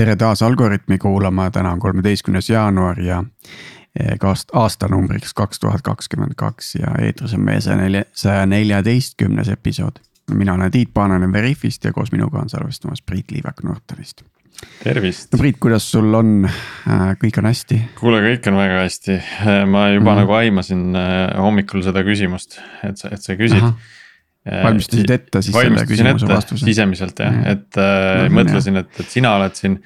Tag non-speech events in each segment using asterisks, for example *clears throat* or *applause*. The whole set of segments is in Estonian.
tere taas Algorütmi kuulama, täna on kolmeteistkümnes jaanuar ja aast-, aastanumbriks kaks tuhat kakskümmend kaks ja eetris on meie saja nelja, saja neljateistkümnes episood. mina olen Tiit Paananen Veriffist ja koos minuga on salvestamas Priit Liivak Nortalist. tervist. no Priit, kuidas sul on, kõik on hästi? kuule, kõik on väga hästi, ma juba mm -hmm. nagu aimasin hommikul seda küsimust, et sa, et sa küsid Aha valmistasid ette siis selle küsimuse vastuse? sisemiselt jah, et äh, no, mõtlesin, et, et sina oled siin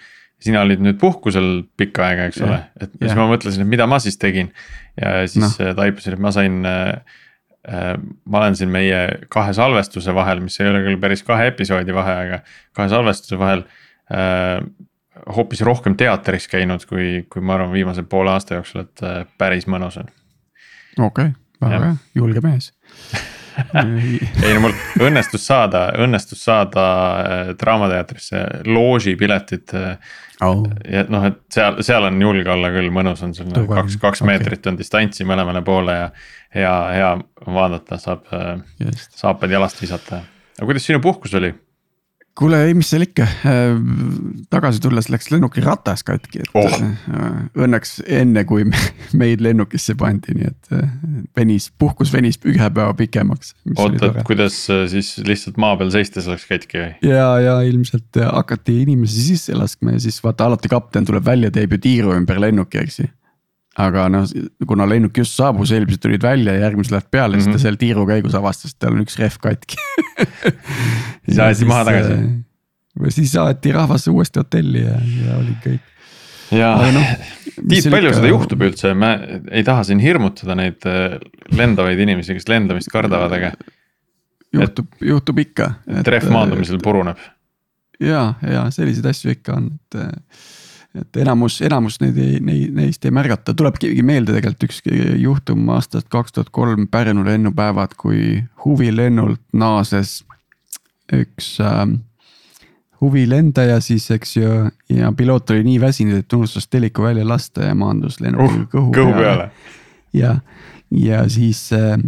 sina olid nüüd puhkusel pikka aega, eks ja, ole, et ja. siis ma mõtlesin, et mida ma siis tegin. ja siis no. taipasin, et ma sain äh, äh,, ma olen siin meie kahe salvestuse vahel, mis ei ole küll päris kahe episoodi vahe, aga kahe salvestuse vahel äh,. hoopis rohkem teatris käinud, kui, kui ma arvan, viimase poole aasta jooksul, et äh, päris mõnus on. okei okay,, väga hea, julge mees *laughs* ei no mul õnnestus saada, õnnestus saada äh, Draamateatrisse loožipiletid äh, oh.. ja noh, et seal, seal on julge olla küll, mõnus on sul kaks, kaks okay. meetrit on distantsi mõlemale poole ja. hea, hea vaadata, saab Just. saapad jalast visata. aga kuidas sinu puhkus oli? Kuule, ei, mis seal ikka, äh, tagasi tulles läks lennuki ratas katki, et oh. Äh, õnneks enne kui meid lennukisse pandi, nii et äh, venis, puhkus venis ühe päeva pikemaks. oota, et kuidas siis lihtsalt maa peal seistes läks katki või? ja, ja ilmselt hakati inimesi sisse laskma ja siis vaata alati kapten tuleb välja, teeb ju tiiru ümber lennuki, eks ju aga noh, kuna lennuk just saabus, eelmised tulid välja ja järgmised lähevad peale mm, -hmm. siis ta mhm. seal tiiru käigus avastas, et tal on üks rehv katki *laughs* siis aeti maha tagasi? või äh, siis aeti rahvas uuesti hotelli ja, ja oli kõik. ja no, Tiit, palju ikka... seda juhtub üldse, ma ei taha siin hirmutada neid äh, lendavaid inimesi, kes lendamist kardavad, aga. juhtub, juhtub ikka. trehv maandumisel puruneb. ja, ja selliseid asju ikka on, et et enamus, enamus neid ei, neid, neist ei märgata, tuleb meelde tegelikult üks juhtum aastast kaks tuhat kolm Pärnu lennupäevad, kui huvilennult naases üks äh, huvilendaja siis, eks ju. ja piloot oli nii väsinud, et unustas teliku välja lasta ja maandus lennukil uh, kõhu, kõhu peale. ja, ja siis äh,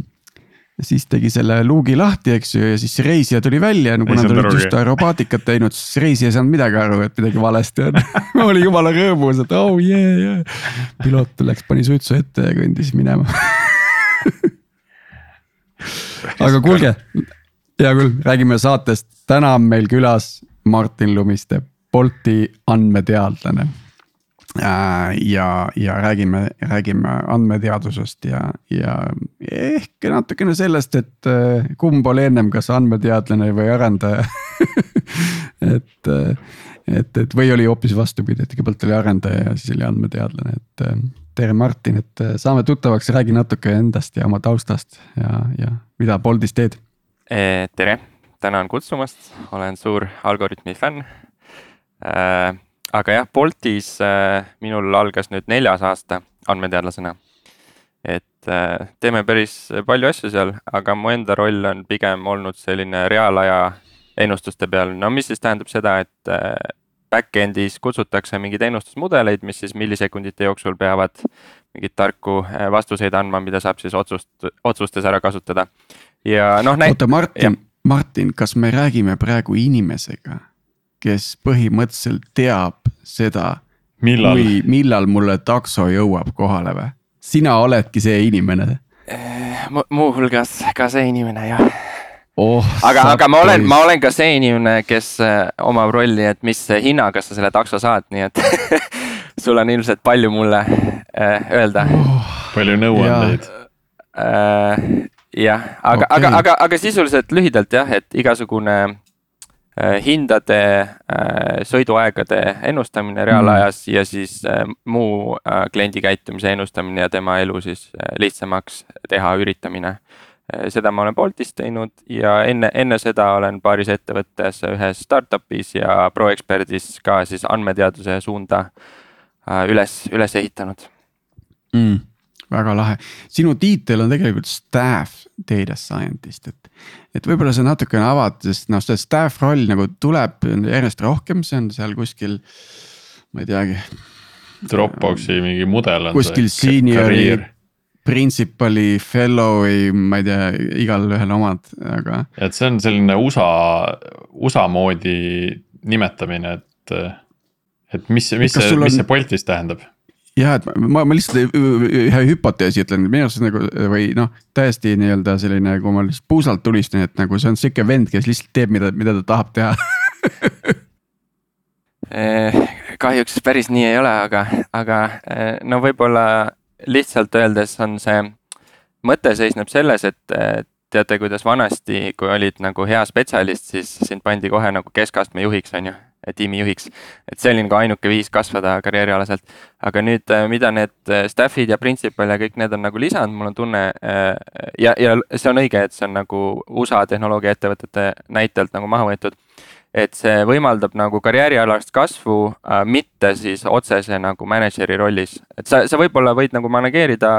siis tegi selle luugi lahti, eks ju, ja siis see reisija tuli välja, no kuna nad olid just aerobaatikat teinud, siis reisija ei saanud midagi aru, et midagi valesti on. Oli jumala rõõmus, et oh yeah, yeah. piloot läks, pani suitsu ette ja kõndis minema. Aga kuulge, hea küll, räägime saatest, täna on meil külas Martin Lumiste, Bolti andmeteadlane ja, ja räägime, räägime andmeteadusest ja, ja ehk natukene sellest, et äh, kumb oli ennem, kas andmeteadlane või arendaja. *laughs* Et, äh, et, et või oli hoopis vastupidi, et kõigepealt oli arendaja ja siis oli andmeteadlane, et tere, Martin, et saame tuttavaks, räägi natuke endast ja oma taustast ja, ja mida Boltis teed. tere, tänan kutsumast, olen suur Algorütmi fänn aga jah, Boltis äh, minul algas nüüd neljas aasta andmeteadlasena. et äh, teeme päris palju asju seal, aga mu enda roll on pigem olnud selline reaalaja ennustuste peal, no mis siis tähendab seda, et äh, back-end'is kutsutakse mingeid ennustusmudeleid, mis siis millisekundite jooksul peavad mingeid tarku vastuseid andma, mida saab siis otsust, otsustes ära kasutada. ja noh. oota, Martin, Martin, kas me räägime praegu inimesega? Kes põhimõtteliselt teab seda, kui, millal mulle takso jõuab kohale või? sina oledki see inimene eh,? muuhulgas ka see inimene jah oh,. aga, aga ma olen, ma olen ka see inimene, kes äh, omab rolli, et mis hinnaga sa selle takso saad, nii et *laughs* sul on ilmselt palju mulle äh, öelda oh,. palju nõuandeid äh,. jah, aga okay., aga, aga, aga sisuliselt lühidalt jah, et igasugune hindade, äh, sõiduaegade ennustamine reaalajas mm. ja siis äh, muu kliendi käitumise ennustamine ja tema elu siis lihtsamaks teha üritamine. seda ma olen Boltis teinud ja enne, enne seda olen paaris ettevõttes ühes startup'is ja ProExpertis ka siis andmeteaduse suunda üles, üles ehitanud mm väga lahe, sinu tiitel on tegelikult staff data scientist, et. et võib-olla sa natukene avad, sest noh, see staff roll nagu tuleb järjest rohkem, see on seal kuskil, ma ei teagi. Dropboxi mingi mudel on. kuskil senior'i, principal'i, fellow'i, ma ei tea, igalühel omad, aga. et see on selline USA, USA moodi nimetamine, et et mis, mis see, mis on... see Boltis tähendab? Jah, et ma, ma lihtsalt ühe hüpoteesi ütlen, minu arust nagu või noh, täiesti nii-öelda selline, kui ma lihtsalt puusalt tulistan, et nagu see on sihuke vend, kes lihtsalt teeb, mida, mida ta tahab teha. Eh, kahjuks päris nii ei ole, aga, aga eh, no võib-olla lihtsalt öeldes on see mõte seisneb selles, et teate, kuidas vanasti, kui olid nagu hea spetsialist, siis sind pandi kohe nagu keskastme juhiks, on ju, tiimi juhiks. et see oli nagu ainuke viis kasvada karjäärialaselt. aga nüüd, äh, mida need äh, staff'id ja principal ja kõik need on nagu lisanud, mul on tunne äh, ja, ja see on õige, et see on nagu USA tehnoloogiaettevõtete näitelt nagu maha võetud et see võimaldab nagu karjäärialast kasvu äh,, mitte siis otsese nagu manager'i rollis. et sa, sa võib-olla võid nagu manageerida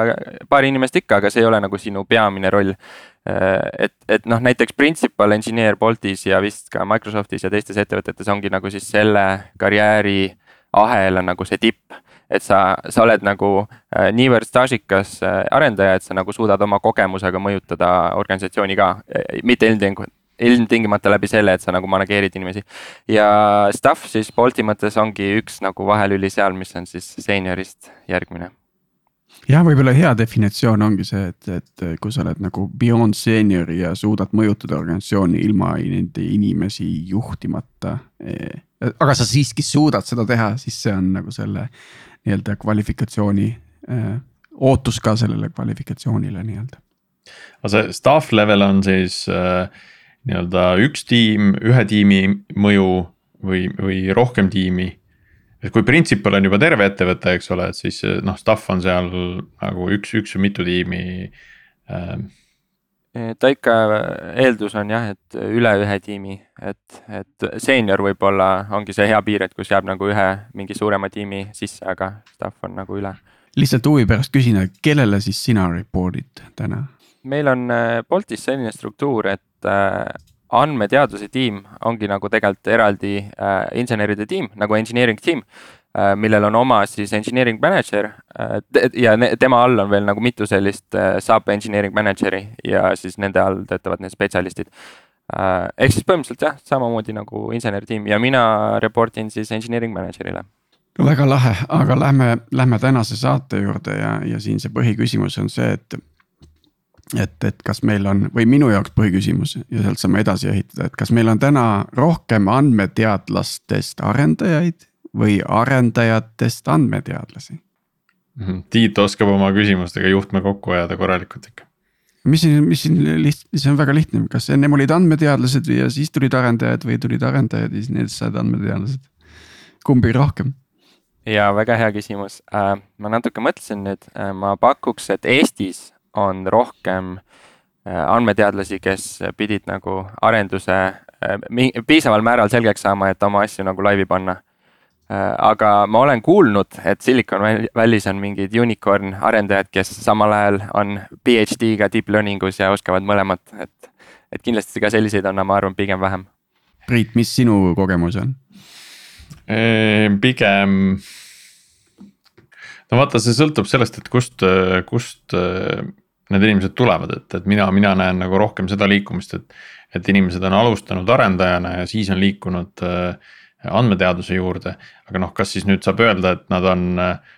paari inimest ikka, aga see ei ole nagu sinu peamine roll äh,. Et, et noh, näiteks principal engineer Boltis ja vist ka Microsoftis ja teistes ettevõtetes ongi nagu siis selle karjääri ahela nagu see tipp et sa, sa oled nagu äh, niivõrd staažikas äh, arendaja, et sa nagu suudad oma kogemusega mõjutada organisatsiooni ka, mitte ilmtingimata ilmtingimata läbi selle, et sa nagu manageerid inimesi. ja staff siis Bolti mõttes ongi üks nagu vahelüli seal, mis on siis seeniorist järgmine. Jah, võib-olla hea definitsioon ongi see, et, et kui sa oled nagu beyond senior ja suudad mõjutada organisatsiooni ilma nende inimesi juhtimata. Eh, aga sa siiski suudad seda teha, siis see on nagu selle nii-öelda kvalifikatsiooni eh, ootus ka sellele kvalifikatsioonile nii-öelda. aga see staff level on siis äh nii-öelda üks tiim, ühe tiimi mõju või, või rohkem tiimi. Et kui principal on juba terve ettevõte, eks ole, et siis noh, staff on seal nagu üks, üks või mitu tiimi ähm.. ta ikka, eeldus on jah, et üle ühe tiimi, et, et seenior võib-olla ongi see hea piir, et kus jääb nagu ühe mingi suurema tiimi sisse, aga staff on nagu üle. lihtsalt huvi pärast küsin, kellele siis sina report'id täna? meil on äh, Boltis selline struktuur, et äh, andmeteaduse tiim ongi nagu tegelikult eraldi äh, inseneride tiim nagu engineering tiim äh,, millel on oma siis engineering manager äh, ja ne, tema all on veel nagu mitu sellist äh, sub engineering manager'i ja siis nende all töötavad need spetsialistid äh,. ehk siis põhimõtteliselt jah, samamoodi nagu inseneritiim ja mina report in siis engineering manager'ile väga lahe, aga lähme, lähme tänase saate juurde ja, ja siin see põhiküsimus on see, et et, et kas meil on või minu jaoks põhiküsimus ja sealt saame edasi ehitada, et kas meil on täna rohkem andmeteadlastest arendajaid või arendajatest andmeteadlasi? Mhm. Tiit oskab oma küsimustega juhtme kokku ajada korralikult ikka. mis siin, mis siin liht-, see on väga lihtne, kas ennem olid andmeteadlased ja siis tulid arendajad või tulid arendajad ja siis nendest said andmeteadlased? kumbi rohkem? ja väga hea küsimus äh,, ma natuke mõtlesin nüüd äh,, ma pakuks, et Eestis on rohkem äh, andmeteadlasi, kes pidid nagu arenduse äh, piisaval määral selgeks saama, et oma asju nagu laivi panna. Äh, aga ma olen kuulnud, et Silicon Valley's on mingid unicorn arendajad, kes samal ajal on PhD-ga deep learning us ja oskavad mõlemat, et, et kindlasti ka selliseid on, ma arvan, pigem vähem. Priit, mis sinu kogemus on? pigem no vaata, see sõltub sellest, et kust, kust need inimesed tulevad, et, et mina, mina näen nagu rohkem seda liikumist, et. et inimesed on alustanud arendajana ja siis on liikunud äh, andmeteaduse juurde, aga noh, kas siis nüüd saab öelda, et nad on äh,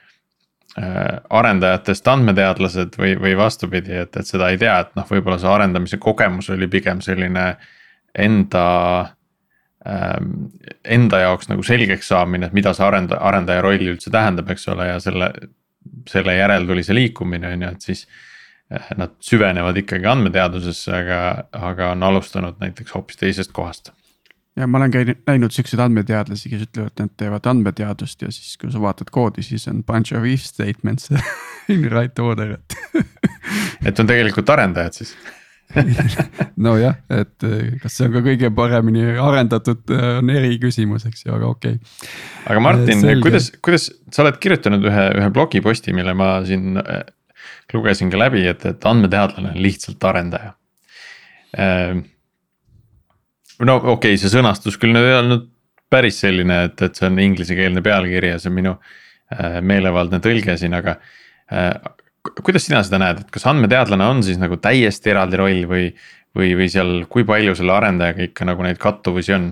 arendajatest andmeteadlased või, või vastupidi, et, et seda ei tea, et noh, võib-olla see arendamise kogemus oli pigem selline enda ähm,. Enda jaoks nagu selgeks saamine, et mida see arendaja, arendaja roll üldse tähendab, eks ole, ja selle, selle järel tuli see liikumine on ju, et siis nad süvenevad ikkagi andmeteadusesse, aga, aga on alustanud näiteks hoopis teisest kohast. ja ma olen käinud, näinud siukseid andmeteadlasi, kes ütlevad, et nad teevad andmeteadust ja siis, kui sa vaatad koodi, siis on bunch of if statements *laughs* in right order, et *laughs* et on tegelikult arendajad siis. *laughs* Nojah, et eh, kas see on ka kõige paremini arendatud, eh, on eriküsimus, eks ju, aga okei. Okay.. aga Martin, kuidas, kuidas sa oled kirjutanud ühe, ühe blogiposti, mille ma siin lugesin ka läbi, et, et andmeteadlane on lihtsalt arendaja. Ehm, no okei okay,, see sõnastus küll ei olnud päris selline, et, et see on inglisekeelne pealkiri ja see on minu äh, meelevaldne tõlge siin, aga. Äh, kuidas sina seda näed, et kas andmeteadlane on siis nagu täiesti eraldi roll või, või, või seal, kui palju selle arendajaga ikka nagu neid kattuvusi on?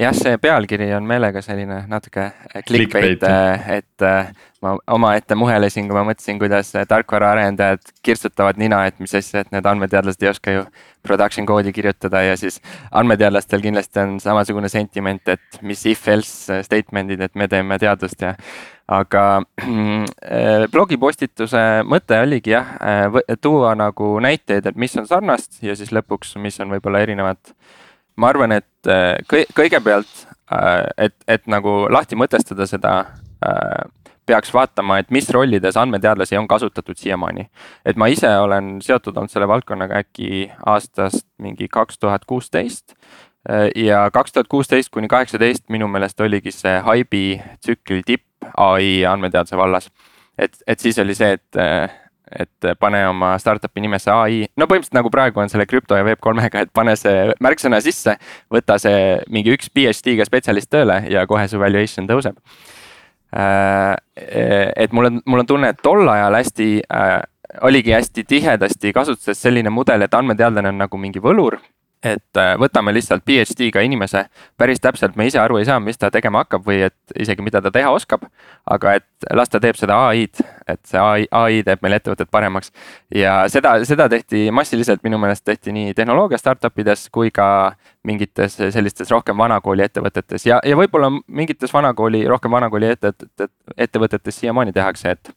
Jah, see pealkiri on meelega selline natuke clickbait, et ma omaette muhelesin, kui ma mõtlesin, kuidas tarkvaraarendajad kirtsutavad nina, et mis asja, et need andmeteadlased ei oska ju production koodi kirjutada ja siis andmeteadlastel kindlasti on samasugune sentiment, et mis if else statement'id, et me teeme teadust ja. aga blogipostituse mõte oligi jah, tuua nagu näiteid, et mis on sarnast ja siis lõpuks, mis on võib-olla erinevad ma arvan, et äh, kõigepealt, äh, et, et nagu lahti mõtestada seda äh, peaks vaatama, et mis rollides andmeteadlasi on kasutatud siiamaani. et ma ise olen seotud olnud selle valdkonnaga äkki aastast mingi kaks tuhat kuusteist. ja kaks tuhat kuusteist kuni kaheksateist minu meelest oligi see haibi tsükli tipp ai andmeteaduse vallas. et, et siis oli see, et et pane oma startup'i nimesse ai, no põhimõtteliselt nagu praegu on selle krüpto ja Web3-ga, et pane see märksõna sisse. võta see mingi üks PhD-ga spetsialist tööle ja kohe su valuation tõuseb. Äh, et mul on, mul on tunne, et tol ajal hästi äh, oligi hästi tihedasti kasutuses selline mudel, et andmeteadlane on nagu mingi võlur et äh, võtame lihtsalt PhD-ga inimese, päris täpselt me ise aru ei saa, mis ta tegema hakkab või et isegi mida ta teha oskab. aga et las ta teeb seda ai-d, et see ai, ai teeb meil ettevõtet paremaks. ja seda, seda tehti massiliselt, minu meelest tehti nii tehnoloogia startup ides kui ka mingites sellistes rohkem vanakooli ettevõtetes ja, ja võib-olla mingites vanakooli, rohkem vanakooli ettevõtetes, ettevõtetes siiamaani tehakse, et.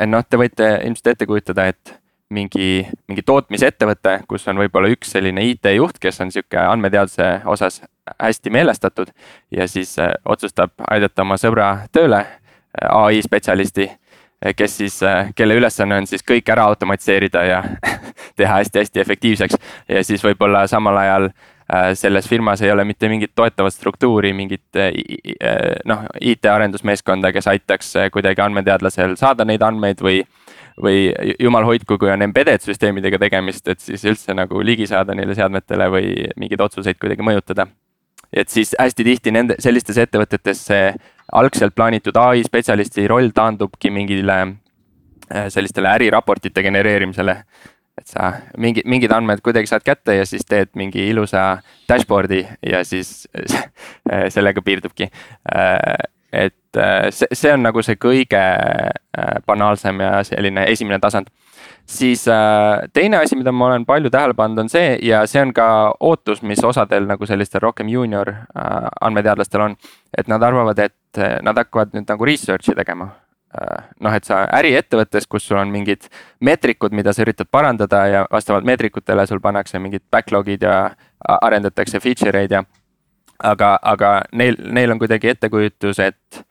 et noh, te võite ilmselt ette kujutada, et mingi, mingi tootmisettevõte, kus on võib-olla üks selline IT-juht, kes on sihuke andmeteaduse osas hästi meelestatud. ja siis äh, otsustab aidata oma sõbra tööle, äh, ai spetsialisti, äh, kes siis, kelle ülesanne on siis kõik ära automatiseerida ja *laughs* teha hästi-hästi efektiivseks. ja siis võib-olla samal ajal selles firmas ei ole mitte mingit toetavat struktuuri, mingit noh, IT-arendusmeeskonda, kes aitaks kuidagi andmeteadlasel saada neid andmeid või või jumal hoidku, kui on embedded süsteemidega tegemist, et siis üldse nagu ligi saada neile seadmetele või mingeid otsuseid kuidagi mõjutada. et siis hästi tihti nende, sellistes ettevõtetes see algselt plaanitud ai spetsialisti roll taandubki mingile äh, sellistele äriraportite genereerimisele. et sa mingi, mingid andmed kuidagi saad kätte ja siis teed mingi ilusa dashboard'i ja siis *laughs* sellega piirdubki äh, et äh, see, see on nagu see kõige äh, banaalsem ja selline esimene tasand. siis äh, teine asi, mida ma olen palju tähele pannud, on see ja see on ka ootus, mis osadel nagu sellistel rohkem juunior andmeteadlastel on. et nad arvavad, et nad hakkavad nüüd nagu research'i tegema noh, et sa äriettevõttes, kus sul on mingid meetrikud, mida sa üritad parandada ja vastavalt meetrikutele sul pannakse mingid backlog'id ja arendatakse feature eid ja aga, aga neil, neil on kuidagi ettekujutus, et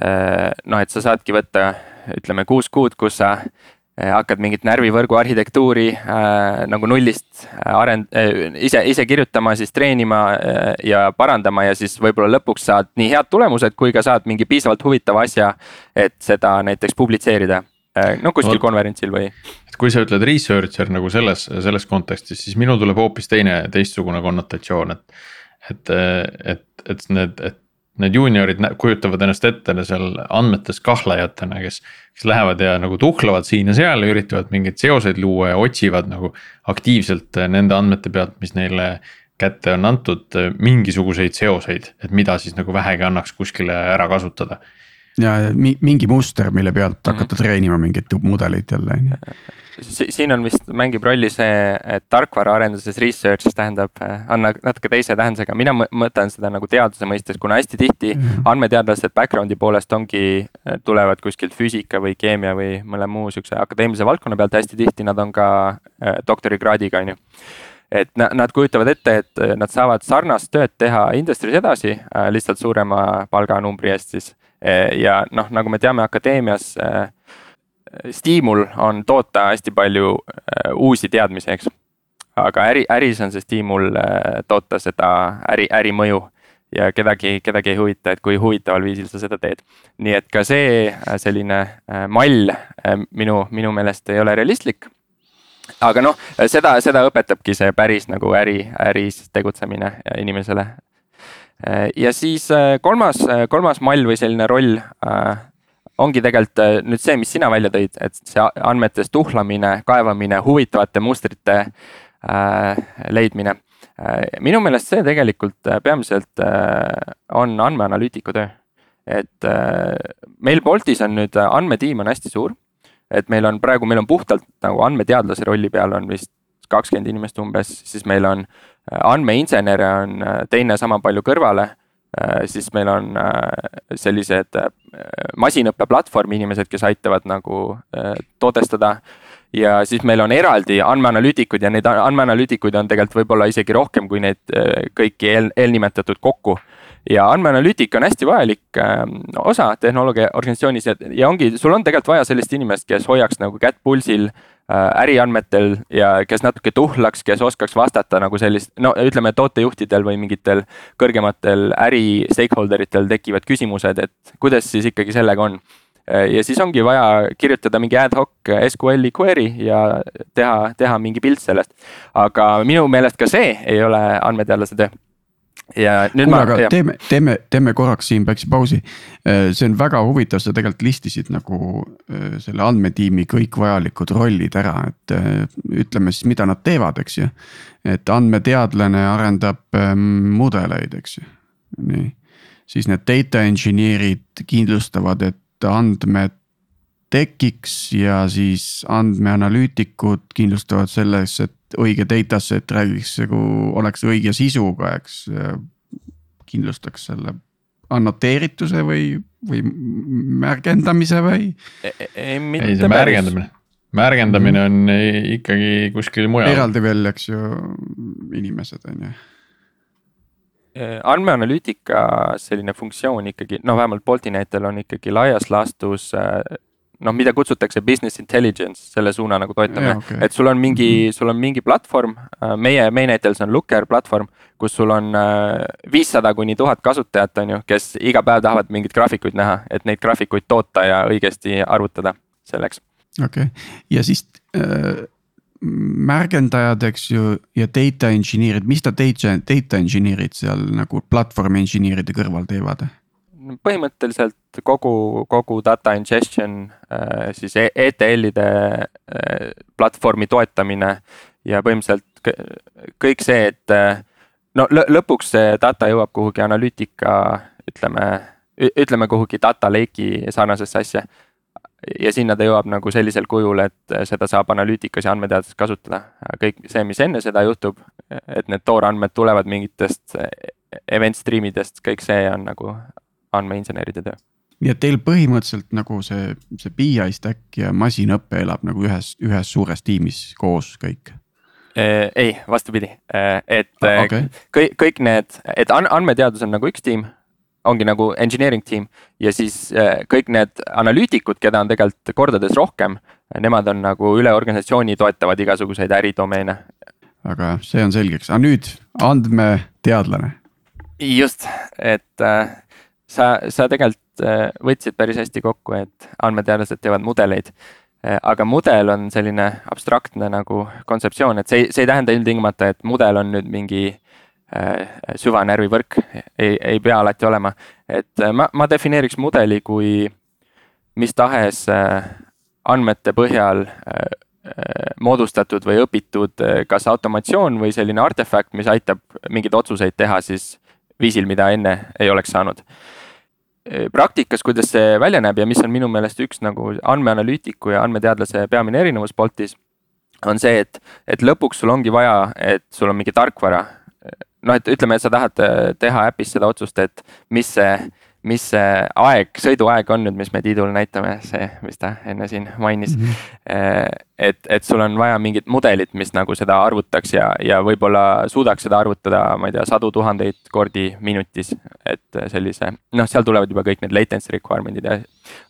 äh, noh, et sa saadki võtta, ütleme kuus kuud, kus sa äh, hakkad mingit närvivõrgu arhitektuuri äh, nagu nullist äh, arend- äh,, ise, ise kirjutama, siis treenima äh, ja parandama ja siis võib-olla lõpuks saad nii head tulemused, kui ka saad mingi piisavalt huvitava asja, et seda näiteks publitseerida äh,. no kuskil Oot, konverentsil või. et kui sa ütled researcher nagu selles, selles kontekstis, siis minul tuleb hoopis teine, teistsugune konnotatsioon, et et, et, et need, et need juuniorid kujutavad ennast ette seal andmetes kahlajatena, kes, kes lähevad ja nagu tuhlevad siin ja seal ja üritavad mingeid seoseid luua ja otsivad nagu aktiivselt nende andmete pealt, mis neile kätte on antud, mingisuguseid seoseid, et mida siis nagu vähegi annaks kuskile ära kasutada. Ja mingi muster, mille pealt hakata mm -hmm. treenima mingeid mudeleid jälle on ju siin on vist, mängib rolli see, et tarkvaraarenduses research tähendab, äh, on natuke teise tähendusega, mina mõtlen seda nagu teaduse mõistes, kuna hästi tihti mm -hmm. andmeteadlased background'i poolest ongi, äh, tulevad kuskilt füüsika või keemia või mõne muu sihukese akadeemilise valdkonna pealt, hästi tihti nad on ka äh, doktorikraadiga, on ju et nad kujutavad ette, et nad saavad sarnast tööd teha industry's edasi lihtsalt suurema palganumbri eest siis. Ja noh, nagu me teame, akadeemias äh, stiimul on toota hästi palju äh, uusi teadmisi, eks. aga äri, äris on see stiimul toota seda äri, ärimõju ja kedagi, kedagi ei huvita, et kui huvitaval viisil sa seda teed. nii et ka see selline mall minu, minu meelest ei ole realistlik. aga noh, seda, seda õpetabki see päris nagu äri, äris tegutsemine inimesele. Ja siis kolmas, kolmas mall või selline roll ongi tegelikult äh, nüüd see, mis sina välja tõid, et see andmetes tuhlamine, kaevamine, huvitavate mustrite äh, leidmine minu meelest see tegelikult peamiselt on andmeanalüütiku töö. et meil Boltis on nüüd andmetiim on hästi suur. et meil on praegu, meil on puhtalt nagu andmeteadlase rolli peal on vist kakskümmend inimest umbes, siis meil on andmeinsenere on teine sama palju kõrvale Äh, siis meil on äh, sellised äh, masinõppeplatvormi inimesed, kes aitavad nagu tootestada. ja siis meil on eraldi andmeanalüütikud ja neid andmeanalüütikuid on tegelikult võib-olla isegi rohkem kui neid kõiki eel, eelnimetatud kokku ja andmeanalüütika on hästi vajalik äh, osa tehnoloogia organisatsioonis ja, ongi, sul on tegelikult vaja sellist inimest, kes hoiaks nagu kätt pulsil äh, äriandmetel ja kes natuke tuhlaks, kes oskaks vastata nagu sellist, no ütleme, tootejuhtidel või mingitel kõrgematel äri stakeholder itel tekivad küsimused, et kuidas siis ikkagi sellega on äh, ja siis ongi vaja kirjutada mingi ad hoc SQL-i query ja teha, teha mingi pilt sellest. aga minu meelest ka see ei ole andmeteadlase töö ja nüüd Kuule, ma. teeme, teeme, teeme korraks siin väikse pausi. Äh, see on väga huvitav, sa tegelikult listisid nagu äh, selle andmetiimi kõik vajalikud rollid ära, et äh, ütleme siis, mida nad teevad, eks ju. et andmeteadlane arendab ähm, mudeleid, eks ju, nii. siis need data engineer'id kindlustavad, et andmed tekiks ja siis andmeanalüütikud kindlustavad selles, et õige data set räägiks nagu oleks õige sisuga, eks. kindlustaks selle annoteerituse või, või märgendamise või? E, e, ei, ei see märgendamine, märgendamine on ikkagi kuskil mujal. eraldi veel, eks ju, inimesed on ju e, andmeanalüütika selline funktsioon ikkagi, no vähemalt Bolti näitel on ikkagi laias laastus noh, mida kutsutakse business intelligence, selle suuna nagu toetame, okay. et sul on mingi, mhm. sul on mingi platvorm, äh, meie, meie näitel see on Looker platvorm, kus sul on äh, viissada kuni tuhat kasutajat, on ju, kes iga päev tahavad mingeid graafikuid näha, et neid graafikuid toota ja õigesti arvutada selleks. okei okay., ja siis äh, märgendajad, eks ju, ja data engineer'id, mis ta data, data engineer'id seal nagu platvormi engineer'ide kõrval teevad? Põhimõtteliselt kogu, kogu data ingestion äh, siis ETL-ide äh, platvormi toetamine ja põhimõtteliselt kõik see, et äh, no lõpuks see data jõuab kuhugi analüütika, ütleme, ütleme kuhugi data lake'i sarnasesse asja. ja sinna ta jõuab nagu sellisel kujul, et seda saab analüütikas ja andmeteaduses kasutada. kõik see, mis enne seda juhtub, et need toorandmed tulevad mingitest event stream idest, kõik see on nagu andmeinseneride töö. nii et teil põhimõtteliselt nagu see, see BI stack ja masinõpe elab nagu ühes, ühes suures tiimis koos kõik? ei, vastupidi, et ah, okay. kõik, kõik need, et andmeteadus on nagu üks tiim, ongi nagu engineering tiim ja siis kõik need analüütikud, keda on tegelikult kordades rohkem, nemad on nagu üle organisatsiooni toetavad igasuguseid äridomeene. aga see on selgeks, aga nüüd andmeteadlane. just, et sa, sa tegelikult äh, võtsid päris hästi kokku, et andmeteadlased teevad mudeleid. Äh, aga mudel on selline abstraktne nagu kontseptsioon, et see, see ei tähenda ilmtingimata, et mudel on nüüd mingi äh, süvanärvivõrk, ei, ei pea alati olema. et ma, ma defineeriks mudeli kui mis tahes andmete põhjal moodustatud või õpitud kas automatsioon või selline artefakt, mis aitab mingeid otsuseid teha siis viisil, mida enne ei oleks saanud praktikas, kuidas see välja näeb ja mis on minu meelest üks nagu andmeanalüütiku ja andmeteadlase peamine erinevus Boltis. on see, et, et lõpuks sul ongi vaja, et sul on mingi tarkvara. noh, et ütleme, et sa tahad teha äpis seda otsust, et mis see mis see aeg, sõiduaeg on nüüd, mis me Tiidule näitame, see, mis ta enne siin mainis mm. -hmm. et, et sul on vaja mingit mudelit, mis nagu seda arvutaks ja, ja võib-olla suudaks seda arvutada, ma ei tea, sadu tuhandeid kordi minutis. et sellise, noh, seal tulevad juba kõik need latency requirement'id ja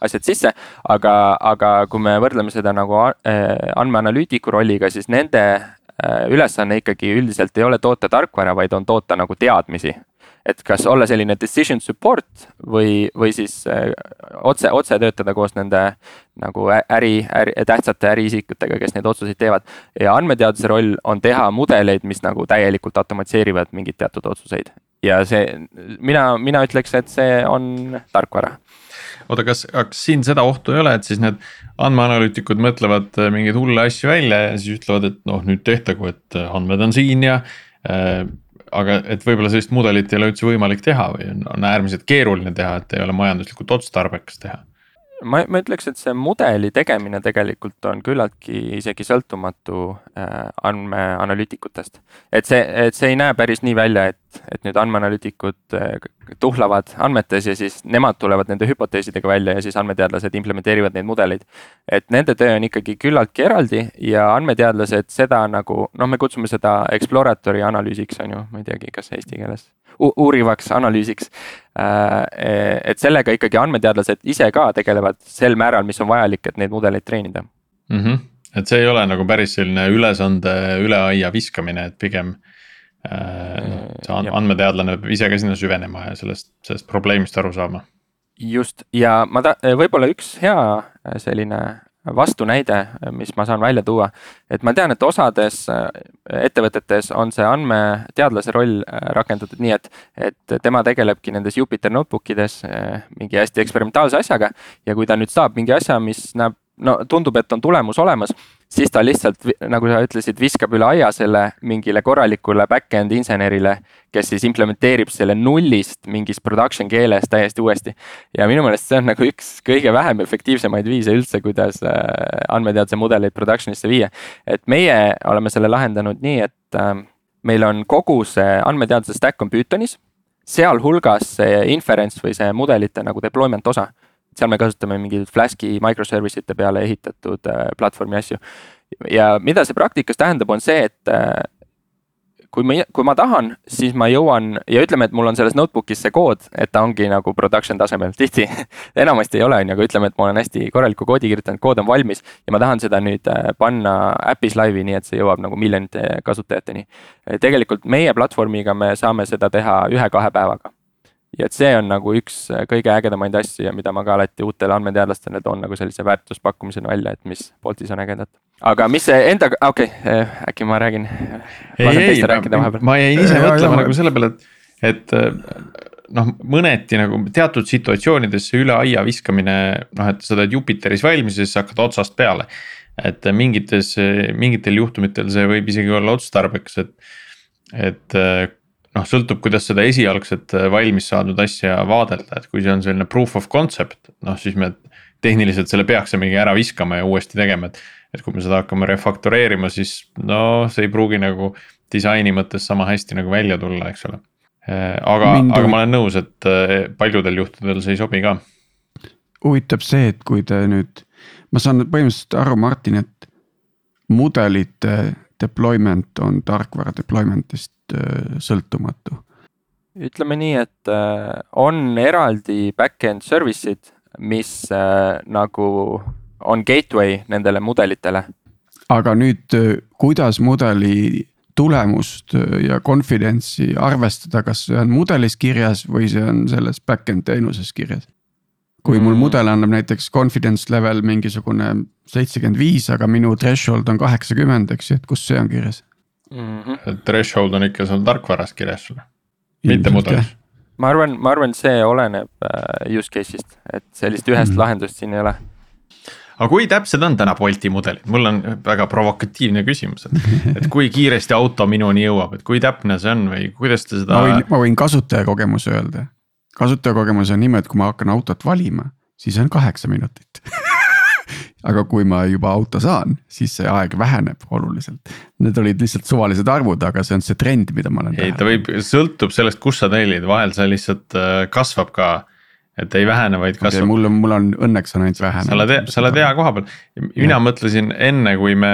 asjad sisse. aga, aga kui me võrdleme seda nagu äh, andmeanalüütiku rolliga, siis nende äh, ülesanne ikkagi üldiselt ei ole toota tarkvara, vaid on toota nagu teadmisi et kas olla selline decision support või, või siis äh, otse, otse töötada koos nende nagu äri, äri, tähtsate äriisikutega, kes neid otsuseid teevad. ja andmeteaduse roll on teha mudeleid, mis nagu täielikult automatiseerivad mingeid teatud otsuseid ja see, mina, mina ütleks, et see on tarkvara oota, kas, kas siin seda ohtu ei ole, et siis need andmeanalüütikud mõtlevad äh, mingeid hulle asju välja ja siis ütlevad, et noh, nüüd tehtagu, et äh, andmed on siin ja aga et võib-olla sellist mudelit ei ole üldse võimalik teha või on, on äärmiselt keeruline teha, et ei ole majanduslikult otstarbekas teha ma, ma ütleks, et see mudeli tegemine tegelikult on küllaltki isegi sõltumatu äh, andmeanalüütikutest. et see, et see ei näe päris nii välja, et, et nüüd andmeanalüütikud äh, tuhlavad andmetes ja siis nemad tulevad nende hüpoteesidega välja ja siis andmeteadlased implementeerivad neid mudeleid. et nende töö on ikkagi küllaltki eraldi ja andmeteadlased seda nagu noh, me kutsume seda exploratory analüüsiks on ju, ma ei teagi, kas eesti keeles uurivaks analüüsiks. Äh, et sellega ikkagi andmeteadlased ise ka tegelevad sel määral, mis on vajalik, et neid mudeleid treenida mm. -hmm. et see ei ole nagu päris selline ülesande üle aia viskamine, et pigem äh, noh, see andmeteadlane peab ise ka sinna süvenema ja sellest, sellest probleemist aru saama. just ja ma ta-, võib-olla üks hea selline vastunäide, mis ma saan välja tuua. et ma tean, et osades äh, ettevõtetes on see andmeteadlase roll äh, rakendatud nii, et, et tema tegelebki nendes Jupyter notebook ides äh, mingi hästi eksperimentaalse asjaga. ja kui ta nüüd saab mingi asja, mis näeb no tundub, et on tulemus olemas, siis ta lihtsalt, nagu sa ütlesid, viskab üle aia selle mingile korralikule back-end insenerile, kes siis implementeerib selle nullist mingis production keeles täiesti uuesti. ja minu meelest see on nagu üks kõige vähem efektiivsemaid viise üldse, kuidas äh, andmeteaduse mudeleid production'isse viia. et meie oleme selle lahendanud nii, et äh, meil on kogu see andmeteaduse stack on Pythonis sealhulgas see inference või see mudelite nagu deployment osa seal me kasutame mingeid Flaski microservice ite peale ehitatud äh, platvormi asju. ja mida see praktikas tähendab, on see, et äh, kui ma, kui ma tahan, siis ma jõuan ja ütleme, et mul on selles notebook'is see kood, et ta ongi nagu production tasemel, *laughs* tihti enamasti ei ole, on ju, aga ütleme, et ma olen hästi korraliku koodi kirjutanud, kood on valmis. ja ma tahan seda nüüd äh, panna äpis laivi, nii et see jõuab nagu miljonite kasutajateni. tegelikult meie platvormiga me saame seda teha ühe-kahe päevaga ja et see on nagu üks äh, kõige ägedamaid asju ja mida ma ka alati uutele andmeteadlastele toon nagu sellise väärtuspakkumisena välja, et mis Boltis on ägedat. aga mis see enda, okei okay,, äh, äkki ma räägin. ei, ei, ma jäin ise mõtlema nagu selle peale, et, et äh, noh, mõneti nagu teatud situatsioonides see üle aia viskamine, noh, et sa teed Jupiteris valmis ja siis hakkad otsast peale. et mingites, mingitel juhtumitel see võib isegi olla otstarbekas, et, et noh, sõltub, kuidas seda esialgset äh, valmis saadud asja vaadelda, et kui see on selline proof of concept, noh siis me tehniliselt selle peaksimegi ära viskama ja uuesti tegema, et. et kui me seda hakkame refaktoreerima, siis no see ei pruugi nagu disaini mõttes sama hästi nagu välja tulla, eks ole. Äh, aga, aga ma olen nõus, et äh, paljudel juhtudel see ei sobi ka. huvitab see, et kui te nüüd, ma saan põhimõtteliselt aru, Martin, et mudelite deployment on tarkvara deployment'ist sõltumatu? ütleme nii, et äh, on eraldi back-end service'id, mis äh, nagu on gateway nendele mudelitele. aga nüüd, kuidas mudeli tulemust ja confidence'i arvestada, kas see on mudelis kirjas või see on selles back-end teenuses kirjas? kui mul mm. mudel annab näiteks confidence level mingisugune seitsekümmend viis, aga minu threshold on kaheksakümmend, eks ju, et kus see on kirjas mm? -hmm. Threshold on ikka seal tarkvaras kirjas sul, mitte mudelis. ma arvan, ma arvan, see oleneb äh, use case'ist, et sellist ühest mm -hmm. lahendust siin ei ole aga kui täpsed on täna Bolti mudelid, mul on väga provokatiivne küsimus, et, *laughs* et kui kiiresti auto minuni jõuab, et kui täpne see on või kuidas te seda. ma võin, ma võin kasutajakogemuse öelda kasutajakogemus on niimoodi, et kui ma hakkan autot valima, siis on kaheksa minutit *laughs* aga kui ma juba auto saan, siis see aeg väheneb oluliselt. Need olid lihtsalt suvalised arvud, aga see on see trend, mida ma olen. ei, ta võib, sõltub sellest, kus sa tellid, vahel see lihtsalt äh, kasvab ka. et ei vähene, vaid kasvab okay,. mul on, mul on õnneks on ainult vähenenud. sa oled, sa oled hea koha peal, mina ja. mõtlesin enne, kui me,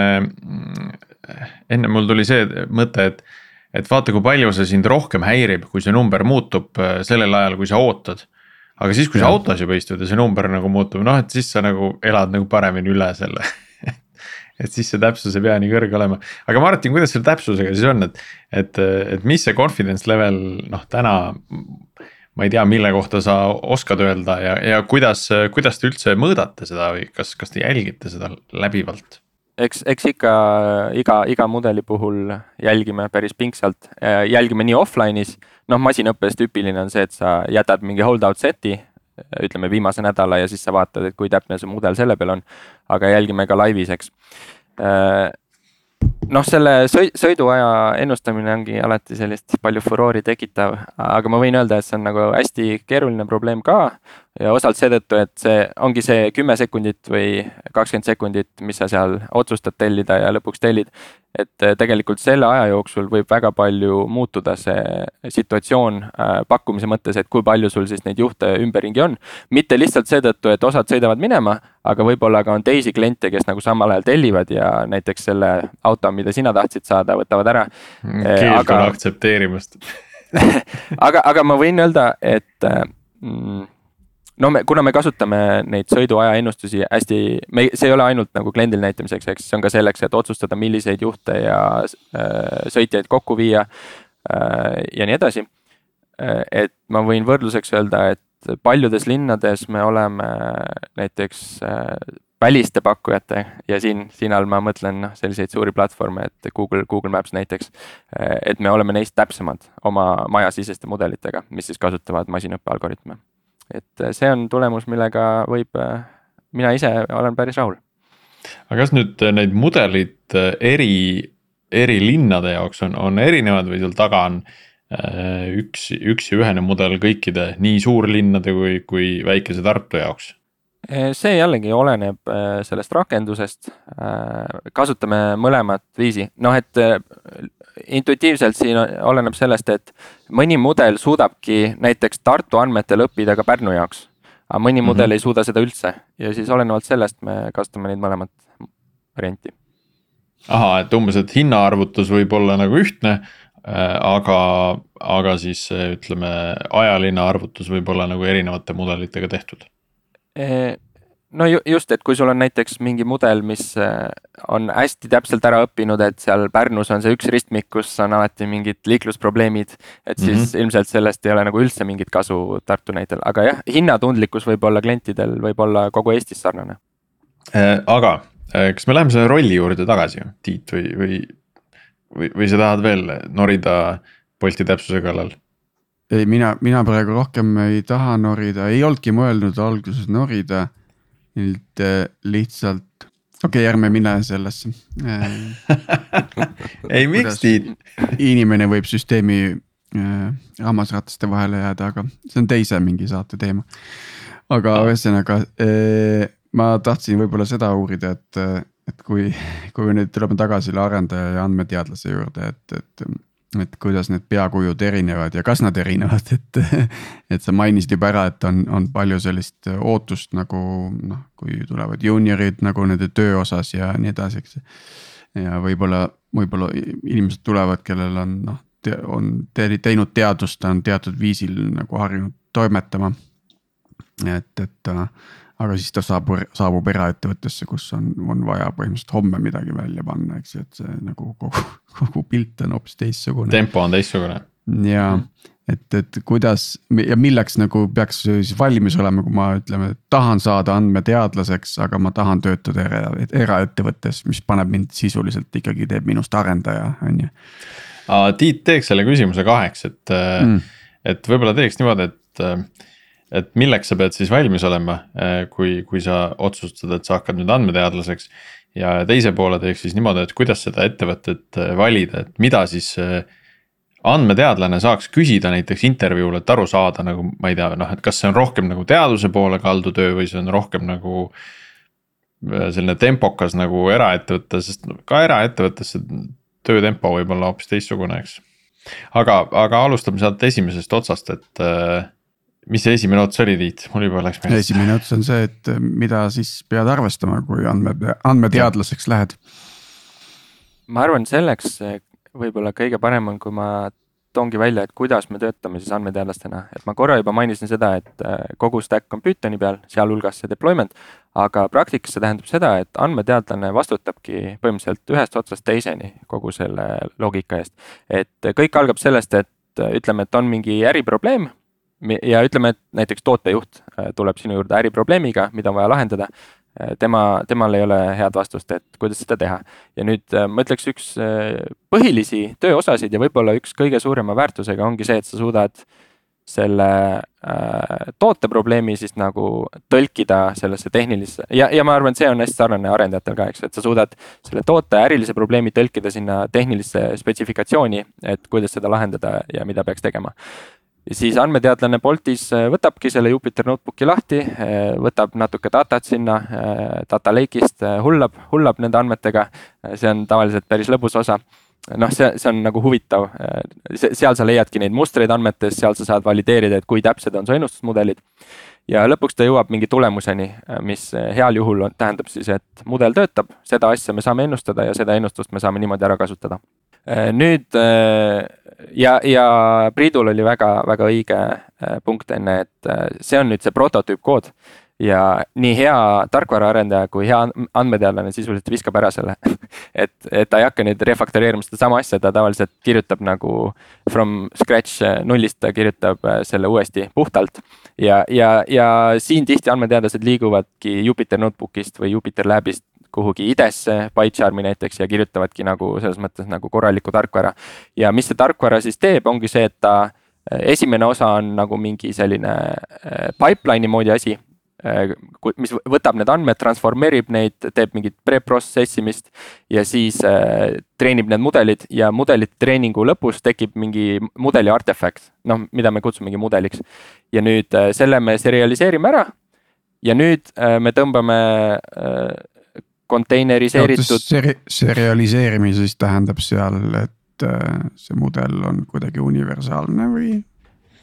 enne mul tuli see mõte, et et vaata, kui palju see sind rohkem häirib, kui see number muutub äh, sellel ajal, kui sa ootad. Aga siis, kui sa autos juba istud ja see number nagu muutub, noh, et siis sa nagu elad nagu paremini üle selle *laughs* et siis see täpsus ei pea nii kõrge olema, aga Martin, kuidas selle täpsusega siis on, et, et, et mis see confidence level noh, täna. ma ei tea, mille kohta sa oskad öelda ja, ja kuidas, kuidas te üldse mõõdate seda või kas, kas te jälgite seda läbivalt? eks, eks ikka iga, iga mudeli puhul jälgime päris pingsalt, jälgime nii offline'is, noh, masinõppes tüüpiline on see, et sa jätad mingi holdout set'i, ütleme viimase nädala ja siis sa vaatad, et kui täpne see mudel selle peal on. aga jälgime ka laivis, eks. noh, selle sõiduaja ennustamine ongi alati sellist palju furoori tekitav, aga ma võin öelda, et see on nagu hästi keeruline probleem ka. ja osalt seetõttu, et see ongi see kümme sekundit või kakskümmend sekundit, mis sa seal otsustad tellida ja lõpuks tellid et äh, tegelikult selle aja jooksul võib väga palju muutuda see situatsioon äh, pakkumise mõttes, et kui palju sul siis neid juhte ümberringi on. mitte lihtsalt seetõttu, et osad sõidavad minema, aga võib-olla ka on teisi kliente, kes nagu samal ajal tellivad ja näiteks selle auto, mida sina tahtsid saada, võtavad ära. Mm, äh, keeldun aga... aktsepteerimast *laughs* aga, aga ma võin öelda, et mm, no me, kuna me kasutame neid sõiduaja ennustusi hästi, me, see ei ole ainult nagu kliendil näitamiseks, eks see on ka selleks, et otsustada, milliseid juhte ja äh, sõitjaid kokku viia äh, ja nii edasi. Äh, et ma võin võrdluseks öelda, et paljudes linnades me oleme näiteks äh, väliste pakkujate ja siin, siin all ma mõtlen noh, selliseid suuri platvorme, et Google, Google Maps näiteks. Äh, et me oleme neist täpsemad oma majasiseste mudelitega, mis siis kasutavad masinõppe algoritme et äh, see on tulemus, millega võib, äh, mina ise olen päris rahul. aga kas nüüd äh, need mudelid eri, eri linnade jaoks on, on erinevad või seal taga on üks, üks ja ühene mudel kõikide nii suurlinnade kui, kui väikese Tartu jaoks? See jällegi oleneb sellest rakendusest, kasutame mõlemat viisi, noh et intuitiivselt siin oleneb sellest, et mõni mudel suudabki näiteks Tartu andmetel õppida ka Pärnu jaoks. aga mõni mm -hmm. mudel ei suuda seda üldse ja siis olenevalt sellest me kasutame neid mõlemat varianti. ahah, et umbes, et hinnaarvutus võib olla nagu ühtne, äh, aga, aga siis ütleme, ajaline arvutus võib olla nagu erinevate mudelitega tehtud no just, et kui sul on näiteks mingi mudel, mis äh, on hästi täpselt ära õppinud, et seal Pärnus on see üks ristmik, kus on alati mingid liiklusprobleemid. et siis mm -hmm. ilmselt sellest ei ole nagu üldse mingit kasu Tartu näitel, aga jah, hinnatundlikkus võib olla klientidel, võib olla kogu Eestis sarnane äh,. aga kas me läheme selle rolli juurde tagasi, Tiit või, või, või, või sa tahad veel norida Bolti täpsuse kallal? Ei, mina, mina praegu rohkem ei taha norida, ei olnudki mõelnud alguses norida nüüd äh, lihtsalt, okei okay,, ärme mine sellesse *laughs* ei, miks Tiit? inimene võib süsteemi äh, hammasrataste vahele jääda, aga see on teise mingi saate teema. aga ühesõnaga äh, ma tahtsin võib-olla seda uurida, et, et kui, kui nüüd tuleme tagasi selle arendaja ja andmeteadlase juurde, et, et et kuidas need peakujud erinevad ja kas nad erinevad, et. et sa mainisid juba ära, et on, on palju sellist ootust nagu noh, kui tulevad juuniorid nagu nende töö osas ja nii edasi, eks. ja võib-olla, võib-olla inimesed tulevad, kellel on noh, on teinud teadust, on teatud viisil nagu harjunud toimetama. et, et aga siis ta saabub, saabub eraettevõttesse, kus on, on vaja põhimõtteliselt homme midagi välja panna, eks ju, et see nagu kogu, kogu pilt on hoopis teistsugune. tempo on teistsugune. ja et, et kuidas ja milleks nagu peaks siis valmis olema, kui ma ütleme, tahan saada andmeteadlaseks, aga ma tahan töötada era, eraettevõttes, mis paneb mind sisuliselt ikkagi teeb minust arendaja, on ju. Tiit teeks selle küsimuse kaheks, et mm., et võib-olla teeks niimoodi, et et milleks sa pead siis valmis olema, äh, kui, kui sa otsustad, et sa hakkad nüüd andmeteadlaseks. ja teise poole teeks siis niimoodi, et kuidas seda ettevõtet äh, valida, et mida siis äh, andmeteadlane saaks küsida näiteks intervjuul, et aru saada nagu ma ei tea, noh, et kas see on rohkem nagu teaduse poole kaldu töö või see on rohkem nagu. selline tempokas nagu eraettevõte, sest ka eraettevõttes see töötempo võib olla hoopis teistsugune, eks. aga, aga alustame sealt esimesest otsast, et mis see esimene ots oli, Tiit, mul juba läks meelest. esimene ots on see, et mida siis pead arvestama, kui andme, andmeteadlaseks lähed. ma arvan, selleks võib-olla kõige parem on, kui ma toongi välja, et kuidas me töötame siis andmeteadlastena, et ma korra juba mainisin seda, et äh, kogu stack on Pythoni peal, sealhulgas see deployment. aga praktikas see tähendab seda, et andmeteadlane vastutabki põhimõtteliselt ühest otsast teiseni kogu selle loogika eest. et kõik algab sellest, et ütleme, et on mingi äriprobleem ja ütleme, et näiteks tootejuht äh, tuleb sinu juurde äriprobleemiga, mida on vaja lahendada. Äh, tema, temal ei ole head vastust, et kuidas seda teha. ja nüüd äh, ma ütleks, üks põhilisi tööosasid ja võib-olla üks kõige suurema väärtusega ongi see, et sa suudad selle äh, toote probleemi siis nagu tõlkida sellesse tehnilisse ja, ja ma arvan, et see on hästi sarnane arendajatel ka, eks, et sa suudad selle toote ärilise probleemi tõlkida sinna tehnilisse spetsifikatsiooni, et kuidas seda lahendada ja mida peaks tegema ja siis andmeteadlane Boltis äh, võtabki selle Jupyter notebook'i lahti, äh, võtab natuke datat sinna äh, data lake'ist, hullab, hullab nende andmetega. see on tavaliselt päris lõbus osa. noh, see, see on nagu huvitav, seal sa leiadki neid mustreid andmetes, seal sa saad valideerida, et kui täpsed on su ennustusmudelid. ja lõpuks ta jõuab mingi tulemuseni, mis heal juhul on, tähendab siis, et mudel töötab, seda asja me saame ennustada ja seda ennustust me saame niimoodi ära kasutada nüüd ja, ja Priidul oli väga-väga õige äh, punkt enne, et see on nüüd see prototüüpkood. ja nii hea tarkvaraarendaja kui hea andmeteadlane sisuliselt viskab ära selle *laughs* et, et ta ei hakka nüüd refaktoreerima sedasama asja, ta tavaliselt kirjutab nagu from scratch nullist, ta kirjutab selle uuesti puhtalt. ja, ja, ja siin tihti andmeteadlased liiguvadki Jupyter Notebookist või Jupyter Labist kuhugi idesse, PyCharmi näiteks ja kirjutavadki nagu selles mõttes nagu korralikku tarkvara. ja mis see tarkvara siis teeb, ongi see, et ta esimene osa on nagu mingi selline äh, pipeline'i moodi asi. Äh, mis võtab need andmed, transformeerib neid, teeb mingit pre-process imist ja siis äh, treenib need mudelid ja mudelite treeningu lõpus tekib mingi mudeli artefakt, noh, mida me kutsumegi mudeliks. ja nüüd selle me serialiseerime ära ja nüüd me tõmbame konteineriseeritud. Seri-, serialiseerimine siis tähendab seal, et äh, see mudel on kuidagi universaalne või?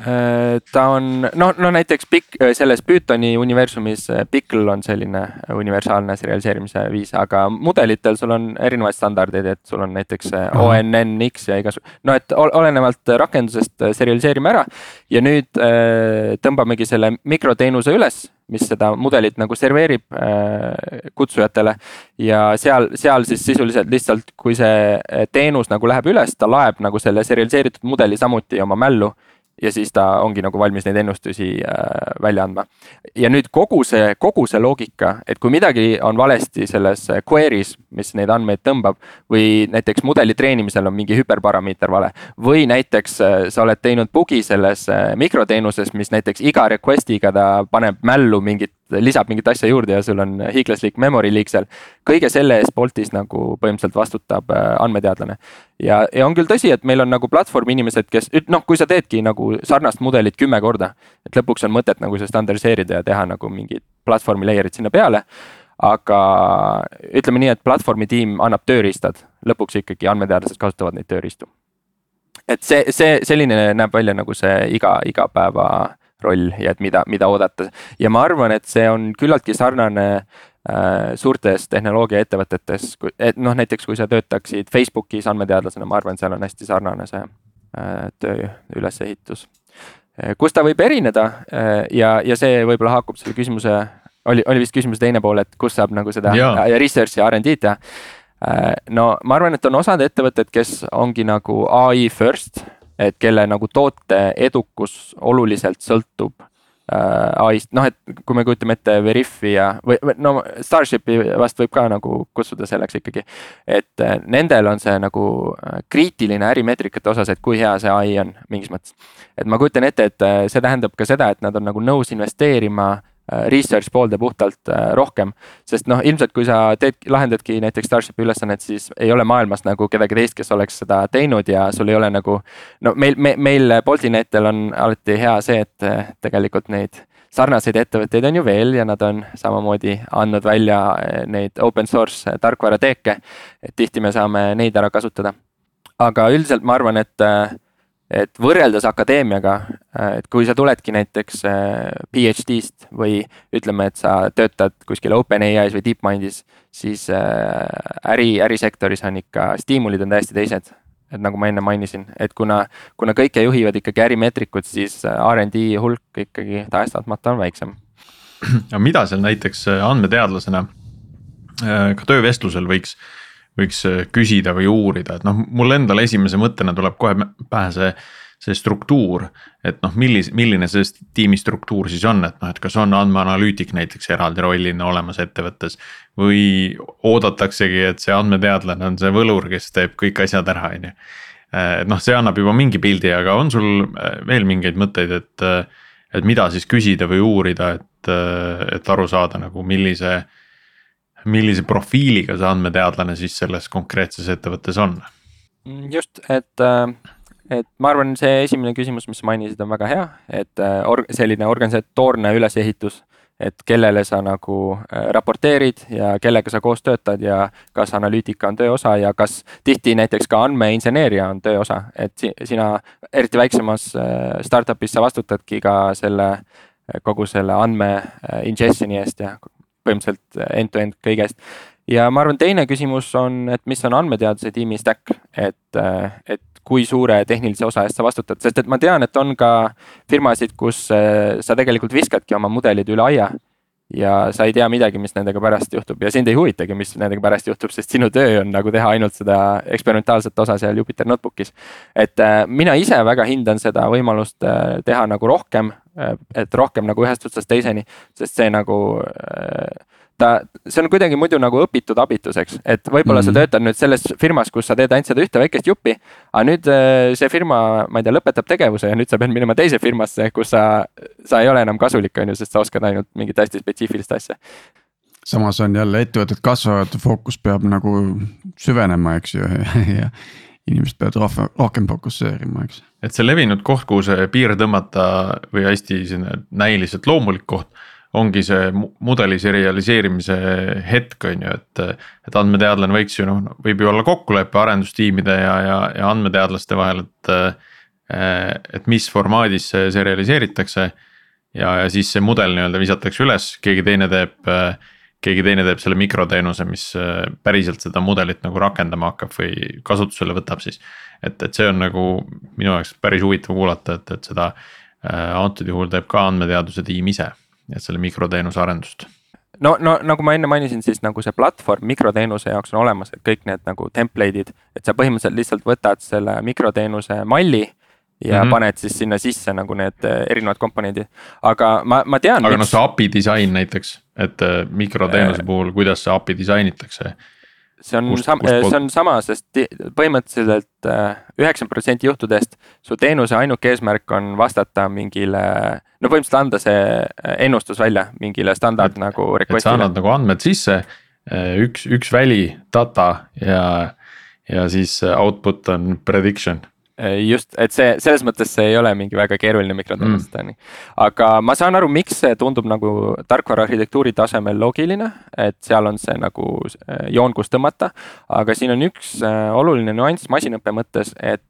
Äh, ta on noh, no näiteks Pik-, selles Pythoni universumis äh, Pickle on selline universaalne serialiseerimise viis, aga mudelitel sul on erinevaid standardeid, et sul on näiteks ONNX ja igasugu. no et olenevalt rakendusest serialiseerime ära ja nüüd tõmbamegi selle mikroteenuse üles mis seda mudelit nagu serveerib äh, kutsujatele. ja seal, seal siis sisuliselt lihtsalt, kui see teenus nagu läheb üles, ta laeb nagu selle serialiseeritud mudeli samuti oma mällu ja siis ta ongi nagu valmis neid ennustusi äh, välja andma. ja nüüd kogu see, kogu see loogika, et kui midagi on valesti selles query's, mis neid andmeid tõmbab. või näiteks mudeli treenimisel on mingi hüperparameeter vale või näiteks äh, sa oled teinud bugi selles äh, mikroteenuses, mis näiteks iga request'iga ta paneb mällu mingit lisab mingit asja juurde ja sul on hiiglaslik memory leak seal. kõige selle eest Boltis nagu põhimõtteliselt vastutab äh, andmeteadlane. ja, ja on küll tõsi, et meil on nagu platvormi inimesed, kes noh, kui sa teedki nagu sarnast mudelit kümme korda. et lõpuks on mõtet nagu see standardiseerida ja teha nagu mingid platvormi layer'id sinna peale aga ütleme nii, et platvormi tiim annab tööriistad, lõpuks ikkagi andmeteadlased kasutavad neid tööriistu. et see, see selline näeb välja nagu see iga, igapäeva roll ja et mida, mida oodata. ja ma arvan, et see on küllaltki sarnane äh, suurtes tehnoloogiaettevõtetes, et noh, näiteks kui sa töötaksid Facebookis andmeteadlasena, ma arvan, seal on hästi sarnane see äh, töö ülesehitus. Äh, kus ta võib erineda äh, ja, ja see võib-olla haakub selle küsimuse, oli, oli vist küsimuse teine pool, et kus saab nagu seda ja, ja research'i ja RD-d teha äh, no ma arvan, et on osad ettevõtted, kes ongi nagu ai first et kelle nagu toote edukus oluliselt sõltub äh, ai-st, noh, et kui me kujutame ette Veriffi ja, või, või no Starshipi vast võib ka nagu kutsuda selleks ikkagi. et äh, nendel on see nagu äh, kriitiline ärimeetrikate osas, et kui hea see ai on mingis mõttes. et ma kujutan ette, et äh, see tähendab ka seda, et nad on nagu nõus investeerima research poolde puhtalt äh, rohkem. sest noh, ilmselt kui sa teed, lahendadki näiteks Starshipi ülesannet, siis ei ole maailmas nagu kedagi teist, kes oleks seda teinud ja sul ei ole nagu. no meil, me, meil Boltinetel on alati hea see, et äh, tegelikult neid sarnaseid ettevõtteid on ju veel ja nad on samamoodi andnud välja neid open source tarkvarateeke. et tihti me saame neid ära kasutada. aga üldiselt ma arvan, et et võrreldes akadeemiaga, äh, et kui sa tuledki näiteks äh, PhD-st või ütleme, et sa töötad kuskil OpenAI-s või DeepMindis, siis äh, äri, ärisektoris on ikka stiimulid on täiesti teised. et nagu ma enne mainisin, et kuna, kuna kõike juhivad ikkagi ärimeetrikud, siis RD hulk ikkagi tahes-tahtmata on väiksem. aga mida seal näiteks andmeteadlasena ka töövestlusel võiks võiks äh, küsida või uurida, et noh, mul endal esimese mõttena tuleb kohe pähe see see struktuur, et noh, millis-, milline see tiimi struktuur siis on, et noh, et kas on andmeanalüütik näiteks eraldi rollina olemas ettevõttes. või oodataksegi, et see andmeteadlane on see võlur, kes teeb kõik asjad ära, on ju. et noh, see annab juba mingi pildi, aga on sul veel mingeid mõtteid, et, et mida siis küsida või uurida, et, et aru saada nagu millise millise profiiliga see andmeteadlane siis selles konkreetses ettevõttes on? just, et, et ma arvan, see esimene küsimus, mis sa mainisid, on väga hea, et or, selline organisatoorne ülesehitus et kellele sa nagu äh, raporteerid ja kellega sa koos töötad ja kas analüütika on töö osa ja kas tihti näiteks ka andmeinseneeria on töö osa, et sina eriti väiksemas äh, startup'is sa vastutadki ka selle kogu selle andme äh, ingestion'i eest ja põhimõtteliselt end-to-end kõigest. ja ma arvan, teine küsimus on, et mis on andmeteaduse tiimi stack, et, et kui suure tehnilise osa eest sa vastutad, sest et ma tean, et on ka firmasid, kus äh, sa tegelikult viskadki oma mudelid üle aia. ja sa ei tea midagi, mis nendega pärast juhtub ja sind ei huvitagi, mis nendega pärast juhtub, sest sinu töö on nagu teha ainult seda eksperimentaalset osa seal Jupyter Notebook'is. et äh, mina ise väga hindan seda võimalust äh, teha nagu rohkem, et rohkem nagu ühest otsast teiseni, sest see nagu ta, see on kuidagi muidu nagu õpitud abituseks, et võib-olla mm -hmm. sa mhm. töötad nüüd selles firmas, kus sa teed ainult seda ühte väikest juppi. aga nüüd äh, see firma, ma ei tea, lõpetab tegevuse ja nüüd sa pead minema teise firmasse, kus sa, sa ei ole enam kasulik, on ju, sest sa oskad ainult mingit hästi spetsiifilist asja samas on jälle ettevõtted kasvavad, fookus peab nagu süvenema, eks ju *laughs* ja inimesed peavad rohkem, rohkem fokusseerima, eks. et see levinud koht, kuhu see piir tõmmata või hästi selline näiliselt loomulik koht ongi see mudeli serialiseerimise hetk, on ju, et. et andmeteadlane võiks ju noh, võib ju olla kokkulepe arendustiimide ja, ja, ja andmeteadlaste vahel, et. et mis formaadis see serialiseeritakse. ja, ja siis see mudel nii-öelda visatakse üles, keegi teine teeb, keegi teine teeb selle mikroteenuse, mis päriselt seda mudelit nagu rakendama hakkab või kasutusele võtab siis. et, et see on nagu minu jaoks päris huvitav kuulata, et, et seda antud juhul teeb ka andmeteaduse tiim ise et selle mikroteenuse arendust no, no nagu ma enne mainisin, siis nagu see platvorm mikroteenuse jaoks on olemas, et kõik need nagu template'id, et sa põhimõtteliselt lihtsalt võtad selle mikroteenuse malli ja mm -hmm. paned siis sinna sisse nagu need äh, erinevad komponendid, aga ma, ma tean. aga noh, see API disain näiteks, et äh, mikroteenuse äh, puhul, kuidas see API disainitakse see on kust, sam-, see on sama, sest põhimõtteliselt üheksakümmend protsenti juhtudest su teenuse ainuke eesmärk on vastata mingile. no põhimõtteliselt anda see ennustus välja mingile standard et, nagu request'ile. sa annad nagu andmed sisse, üks, üks väli, data ja, ja siis output on prediction just, et see selles mõttes see ei ole mingi väga keeruline mikroteenuste mm., aga ma saan aru, miks see tundub nagu tarkvara arhitektuuri tasemel loogiline, et seal on see nagu äh, joon, kus tõmmata. aga siin on üks äh, oluline nüanss masinõppe mõttes, et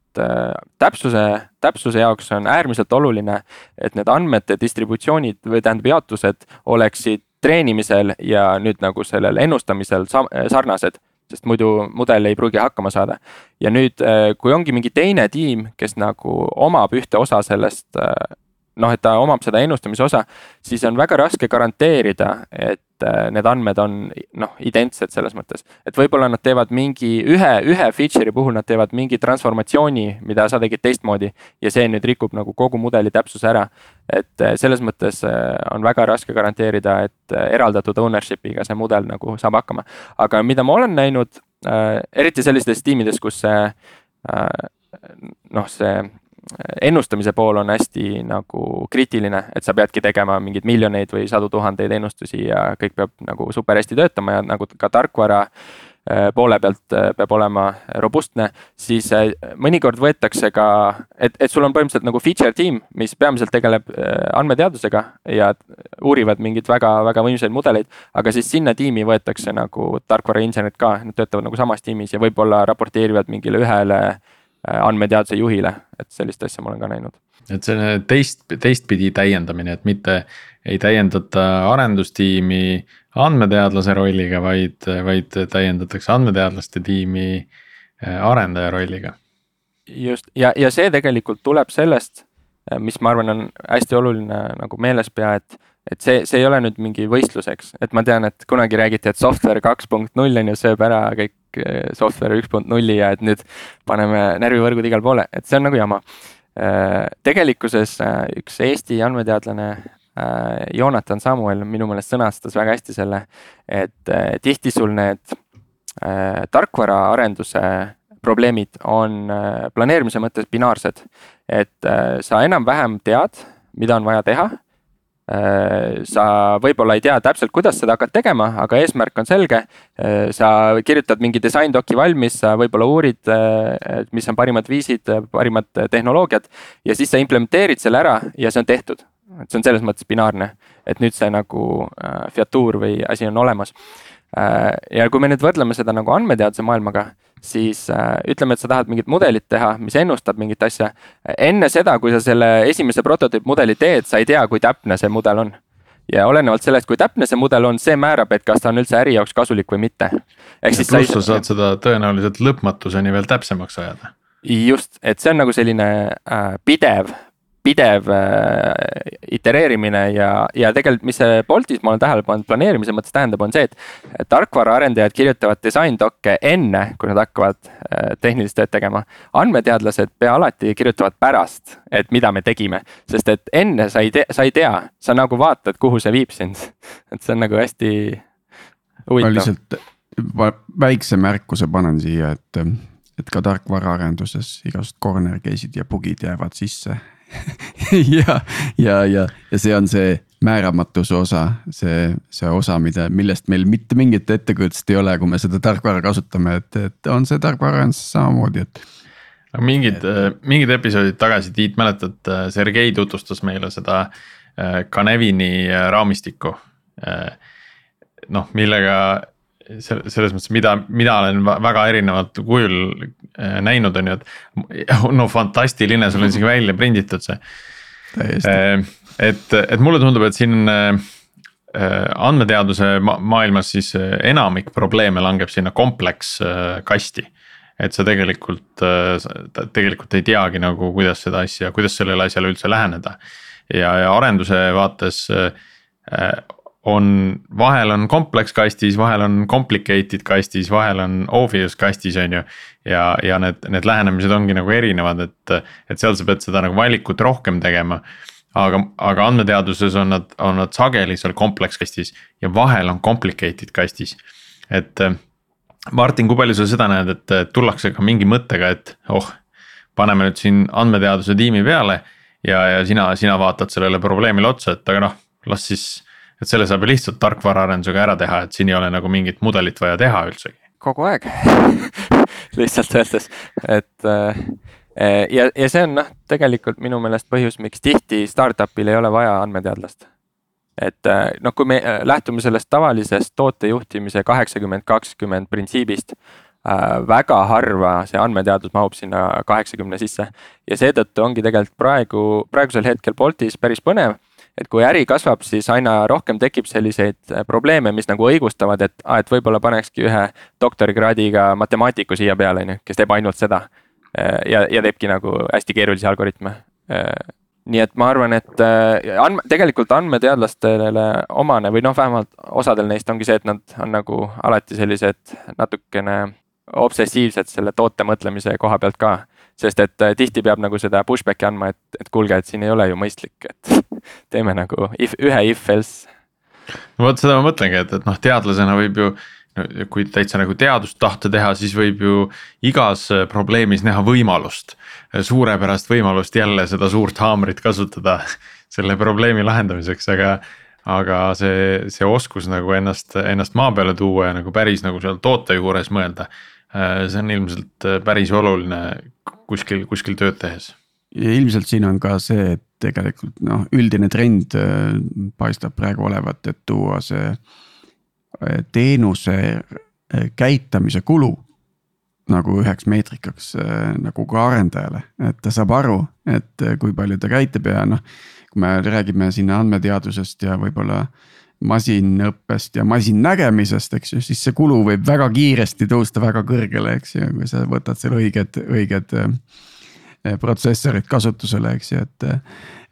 täpsuse, täpsuse jaoks on äärmiselt oluline, et need andmete distributsioonid või tähendab jaotused oleksid treenimisel ja nüüd nagu sellel ennustamisel sarnased sest muidu mudel ei pruugi hakkama saada. ja nüüd, äh, kui ongi mingi teine tiim, kes nagu omab ühte osa sellest äh, noh, et ta omab seda ennustamise osa, siis on väga raske garanteerida, et äh, need andmed on noh, identsed selles mõttes. et võib-olla nad teevad mingi ühe, ühe feature'i puhul nad teevad mingi transformatsiooni, mida sa tegid teistmoodi. ja see nüüd rikub nagu kogu mudeli täpsuse ära. et äh, selles mõttes äh, on väga raske garanteerida, et eraldatud ownership'iga see mudel nagu saab hakkama. aga mida ma olen näinud, eriti sellistes tiimides, kus see noh, see ennustamise pool on hästi nagu kriitiline, et sa peadki tegema mingeid miljoneid või sadu tuhandeid ennustusi ja kõik peab nagu super hästi töötama ja nagu ka tarkvara äh, poole pealt äh, peab olema robustne, siis äh, mõnikord võetakse ka, et, et sul on põhimõtteliselt nagu feature tiim, mis peamiselt tegeleb andmeteadusega ja uurivad mingeid väga-väga võimsaid mudeleid. aga siis sinna tiimi võetakse nagu tarkvarainsenerid ka, nad töötavad nagu samas tiimis ja võib-olla raporteerivad mingile ühele Äh, andmeteaduse juhile, et sellist asja ma olen ka näinud. et selline teist, teistpidi täiendamine, et mitte ei täiendata arendustiimi andmeteadlase rolliga, vaid, vaid täiendatakse andmeteadlaste tiimi äh, arendaja rolliga. just ja, ja see tegelikult tuleb sellest, äh, mis ma arvan, on hästi oluline nagu meeles pea, et et see, see ei ole nüüd mingi võistluseks, et ma tean, et kunagi räägiti, et software kaks punkt null on ju, sööb ära kõik software üks punkt nulli ja et nüüd paneme närvivõrgud igale poole, et see on nagu jama. Eh, tegelikkuses eh, üks Eesti andmeteadlane Jonathan Samuel minu meelest sõnastas väga hästi selle, et tihti sul need tarkvaraarenduse probleemid on planeerimise mõttes binaarsed. et sa enam-vähem tead, mida on vaja teha sa võib-olla ei tea täpselt, kuidas seda hakkad tegema, aga eesmärk on selge. Äh, sa kirjutad mingi disain-doki valmis, sa võib-olla uurid, äh, mis on parimad viisid, parimad tehnoloogiad ja siis sa implementeerid selle ära ja see on tehtud. et see on selles mõttes binaarne, et nüüd see nagu featuur või asi on olemas. ja kui me nüüd võrdleme seda nagu andmeteaduse maailmaga siis äh, ütleme, et sa tahad mingit mudelit teha, mis ennustab mingit asja. enne seda, kui sa selle esimese prototüüpmudeli teed, sa ei tea, kui täpne see mudel on. ja olenevalt sellest, kui täpne see mudel on, see määrab, et kas ta on üldse äri jaoks kasulik või mitte. ehk siis. pluss sa saad seda tõenäoliselt lõpmatuseni veel täpsemaks ajada just, et see on nagu selline äh, pidev pidev äh, itereerimine ja, ja tegelikult, mis see Boltis ma olen tähele pannud planeerimise mõttes tähendab, on see, et tarkvaraarendajad kirjutavad disain-dokke enne, kui nad hakkavad äh, tehnilist tööd tegema. andmeteadlased pea alati kirjutavad pärast, et mida me tegime, sest et enne sa ei tea, sa ei tea, sa nagu vaatad, kuhu see viib sind. *laughs* et see on nagu hästi huvitav. ma lihtsalt väikse märkuse panen siia, et et ka tarkvaraarenduses igasugused corner case'id ja bug'id jäävad sisse *laughs* ja, ja, ja, ja see on see määramatuse osa, see, see osa, mida, millest meil mitte mingit ettekujutust ei ole, kui me seda tarkvara kasutame, et, et on see tarkvaraarenduses samamoodi, et. no mingid, mingid episoodid tagasi, Tiit, mäletad, Sergei tutvustas meile seda äh, raamistikku. Äh, noh, millega selles mõttes, mida mina olen väga erinevat kujul äh, näinud, on ju, et *laughs* no fantastiline, sul on isegi välja prinditud see. Äh, et, et mulle tundub, et siin äh, andmeteaduse maailmas siis enamik probleeme langeb sinna kompleks kasti. et sa tegelikult, tegelikult ei teagi nagu, kuidas seda asja, kuidas sellele asjale üldse läheneda. ja, ja arenduse vaates on, vahel on complex kastis, vahel on complicated kastis, vahel on obvious kastis, on ju. ja, ja need, need lähenemised ongi nagu erinevad, et, et seal sa pead seda nagu valikut rohkem tegema. aga, aga andmeteaduses on nad, on nad sageli seal complex kastis ja vahel on complicated kastis. et Martin, kui palju sa seda näed, et tullakse ka mingi mõttega, et oh, paneme nüüd siin andmeteaduse tiimi peale. ja, ja sina, sina vaatad sellele probleemile otsa, et aga noh, las siis et selle saab ju lihtsalt tarkvaraarendusega ära teha, et siin ei ole nagu mingit mudelit vaja teha üldsegi. kogu aeg *laughs* lihtsalt öeldes, et äh, ja, ja see on noh, tegelikult minu meelest põhjus, miks tihti startup'il ei ole vaja andmeteadlast. et äh, noh, kui me äh, lähtume sellest tavalisest tootejuhtimise kaheksakümmend, kakskümmend printsiibist äh,. väga harva see andmeteadus mahub sinna kaheksakümne sisse ja seetõttu ongi tegelikult praegu, praegusel hetkel Boltis päris põnev et kui äri kasvab, siis aina rohkem tekib selliseid äh, probleeme, mis nagu õigustavad, et aa, et võib-olla panekski ühe doktorikraadiga matemaatiku siia peale, on ju, kes teeb ainult seda. Äh, ja, ja teebki nagu hästi keerulisi algoritme. Äh, nii et ma arvan, et andme, tegelikult andmeteadlastele omane või noh, vähemalt osadel neist ongi see, et nad on nagu alati sellised natukene obsessiivsed selle toote mõtlemise koha pealt ka sest et äh, tihti peab nagu seda pushback'i andma, et, et kuulge, et siin ei ole ju mõistlik, et *laughs* teeme nagu if, ühe if else. no vot seda ma mõtlengi, et, et noh, teadlasena võib ju no, kui täitsa nagu teadust tahta teha, siis võib ju igas äh, probleemis näha võimalust. suurepärast võimalust jälle seda suurt haamrit kasutada *laughs* selle probleemi lahendamiseks, aga. aga see, see oskus nagu ennast, ennast maa peale tuua ja nagu päris nagu seal toote juures mõelda. Äh, see on ilmselt päris oluline kuskil, kuskil tööd tehes. ja ilmselt siin on ka see, et tegelikult noh, üldine trend äh, paistab praegu olevat, et tuua see äh, teenuse äh, käitamise kulu nagu üheks meetrikaks nagu ka arendajale, et ta saab aru, et kui palju ta käitab ja noh. kui me räägime siin andmeteadusest ja võib-olla masinõppest ja masinnägemisest, eks ju, siis see kulu võib väga kiiresti tõusta väga kõrgele, eks ju, kui sa võtad seal õiged, õiged äh, protsessorid kasutusele, eks ju, et.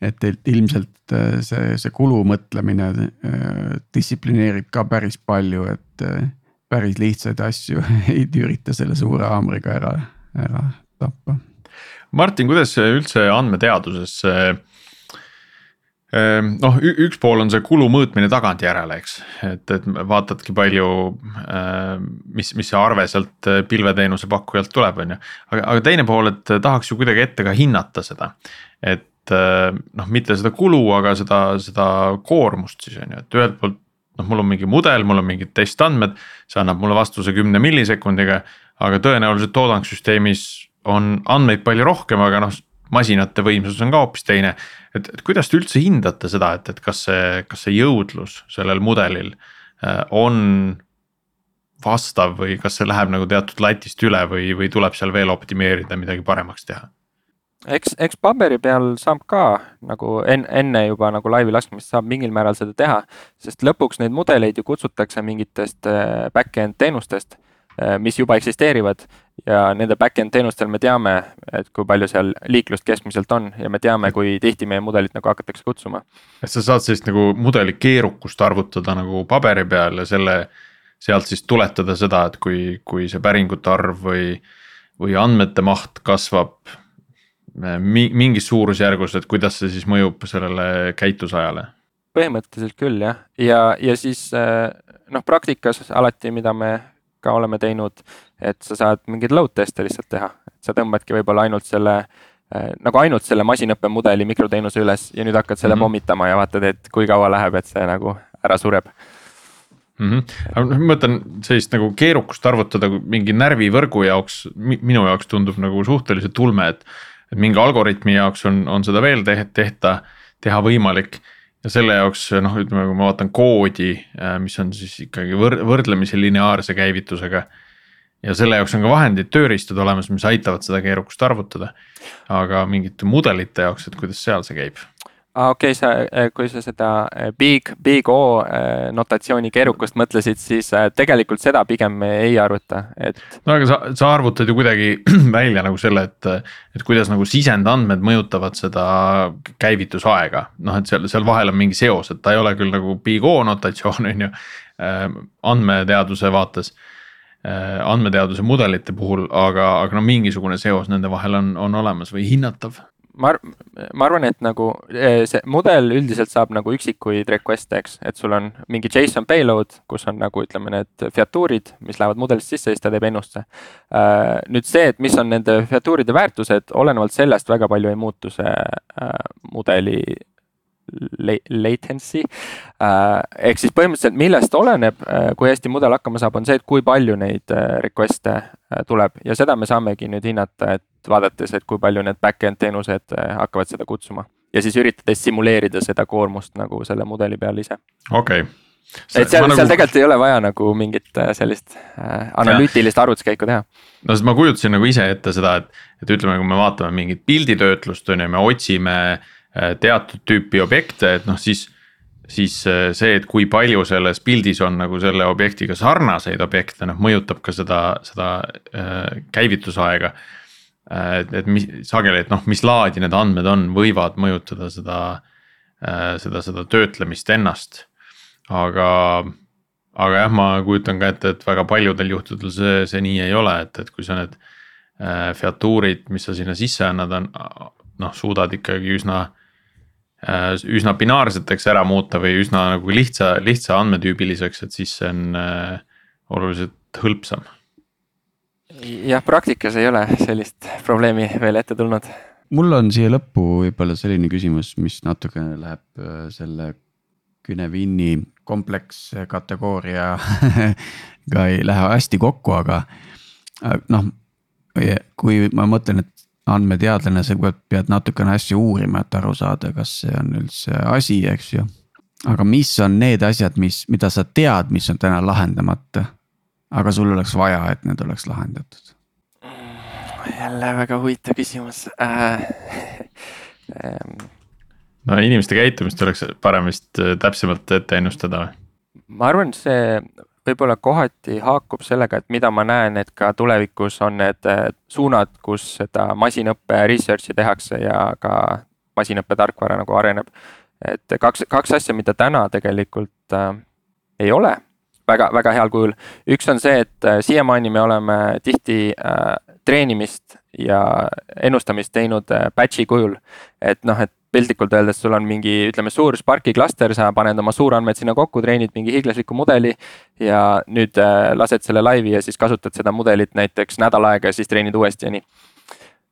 et, et ilmselt äh, see, see kulu mõtlemine äh, distsiplineerib ka päris palju, et päris lihtsaid asju *laughs* ei ürita selle suure haamriga ära, ära tappa. Martin, kuidas üldse andmeteaduses Ehm, noh, üks pool on see kulu mõõtmine tagantjärele, eks, et, et vaatadki palju, ehm, mis, mis see arve sealt eh, pilveteenuse pakkujalt tuleb, on ju. aga, aga teine pool, et tahaks ju kuidagi ette ka hinnata seda, et eh, noh, mitte seda kulu, aga seda, seda koormust siis on ju, et ühelt poolt noh, mul on mingi mudel, mul on mingid testandmed, see annab mulle vastuse kümne millisekundiga, aga tõenäoliselt toodangsüsteemis on andmeid palju rohkem, aga noh masinate võimsus on ka hoopis teine. et, et kuidas te üldse hindate seda, et, et kas see, kas see jõudlus sellel mudelil äh, on vastav või kas see läheb nagu teatud latist üle või, või tuleb seal veel optimeerida, midagi paremaks teha? eks, eks paberi peal saab ka nagu enne, enne juba nagu laivi laskmist saab mingil määral seda teha. sest lõpuks neid mudeleid ju kutsutakse mingitest äh, back-end teenustest Äh, mis juba eksisteerivad ja nende back-end teenustel me teame, et kui palju seal liiklust keskmiselt on ja me teame, kui tihti meie mudelit nagu hakatakse kutsuma. et sa saad sellist nagu mudeli keerukust arvutada nagu paberi peal ja selle, sealt siis tuletada seda, et kui, kui see päringute arv või, või andmete maht kasvab äh, mingis suurusjärgus, et kuidas see siis mõjub sellele käitusajale? põhimõtteliselt küll jah, ja, ja siis äh, noh, praktikas alati, mida me ka oleme teinud, et sa saad mingeid load test'e lihtsalt teha, et sa tõmbadki võib-olla ainult selle äh, nagu ainult selle masinõppemudeli mikroteenuse üles ja nüüd hakkad selle mm -hmm. pommitama ja vaatad, et kui kaua läheb, et see nagu ära sureb mm. -hmm. aga noh, ma mõtlen sellist nagu keerukust arvutada mingi närvivõrgu jaoks, minu jaoks tundub nagu suhteliselt ulme, et. et mingi algoritmi jaoks on, on seda veel te tehta, teha võimalik ja selle jaoks noh, ütleme, kui ma vaatan koodi, äh, mis on siis ikkagi võr-, võrdlemisi lineaarse käivitusega. Ja selle jaoks on ka vahendid, tööriistad olemas, mis aitavad seda keerukust arvutada. aga mingite mudelite jaoks, et kuidas seal see käib? ah,. okei okay,, sa, eh, kui sa seda eh, big, big O eh, notatsiooni keerukust mõtlesid, siis tegelikult seda pigem ei arvuta, et. no aga sa, sa arvutad ju kuidagi *clears throat* välja nagu selle, et, et kuidas nagu sisendandmed mõjutavad seda käivitusaega. noh, et seal, seal vahel on mingi seos, et ta ei ole küll nagu big O notatsioon, *laughs* on ju, andmeteaduse vaates andmeteaduse mudelite puhul, aga, aga no mingisugune seos nende vahel on, on olemas või hinnatav ma, ma arvan, et nagu eh, see mudel üldiselt saab nagu üksikuid request'e, eks, et sul on mingi JSON payload, kus on nagu ütleme, need featuurid, mis lähevad mudelist sisse, siis ta teeb ennustuse. Äh, nüüd see, et mis on nende featuuride väärtused, olenevalt sellest väga palju ei muutu see äh, mudeli latency. Äh, ehk siis põhimõtteliselt, millest oleneb, kui hästi mudel hakkama saab, on see, et kui palju neid request'e tuleb ja seda me saamegi nüüd hinnata, et vaadates, et kui palju need back-end teenused äh, hakkavad seda kutsuma. ja siis üritades simuleerida seda koormust nagu selle mudeli peal ise. okei okay. See, et seal, seal nagu... tegelikult ei ole vaja nagu mingit äh, sellist äh, analüütilist arvutuskäiku teha. no sest ma kujutasin nagu ise ette seda, et, et ütleme, kui me vaatame mingit pilditöötlust on ju, me otsime äh, teatud tüüpi objekte, et noh, siis siis see, et kui palju selles pildis on nagu selle objektiga sarnaseid objekte, noh mõjutab ka seda, seda äh, käivitusaega äh, et, et mis sageli, et noh, mis laadi need andmed on, võivad mõjutada seda, äh, seda, seda töötlemist ennast. aga, aga jah, ma kujutan ka ette, et väga paljudel juhtudel see, see nii ei ole, et, et kui sa need äh, featuurid, mis sa sinna sisse annad, on noh, suudad ikkagi üsna äh, üsna binaarseteks ära muuta või üsna nagu lihtsa, lihtsa andmetüübiliseks, et siis see on oluliselt hõlpsam jah, praktikas ei ole sellist probleemi veel ette tulnud. mul on siia lõppu võib-olla selline küsimus, mis natukene läheb äh, selle Günevini komplekskategooria *laughs* ei lähe hästi kokku, aga noh, kui ma mõtlen, et andmeteadlane, sa pead natukene asju uurima, et aru saada, kas see on üldse asi, eks ju. aga mis on need asjad, mis, mida sa tead, mis on täna lahendamata aga sul oleks vaja, et need oleks lahendatud? jälle väga huvitav küsimus äh,. *laughs* no inimeste käitumist tuleks parem vist äh, täpsemalt ette ennustada või? ma arvan, see võib-olla kohati haakub sellega, et mida ma näen, et ka tulevikus on need äh, suunad, kus seda masinõppe research'i tehakse ja ka masinõppe tarkvara nagu areneb. et kaks, kaks asja, mida täna tegelikult äh, ei ole väga, väga heal kujul. üks on see, et äh, siiamaani me oleme tihti äh, treenimist ja ennustamist teinud äh, batch'i kujul. et noh, et piltlikult öeldes sul on mingi, ütleme, suur Sparki klaster, sa paned oma suurandmed sinna kokku, treenid mingi hiiglasliku mudeli. ja nüüd äh, lased selle laivi ja siis kasutad seda mudelit näiteks nädal aega ja siis treenid uuesti ja nii.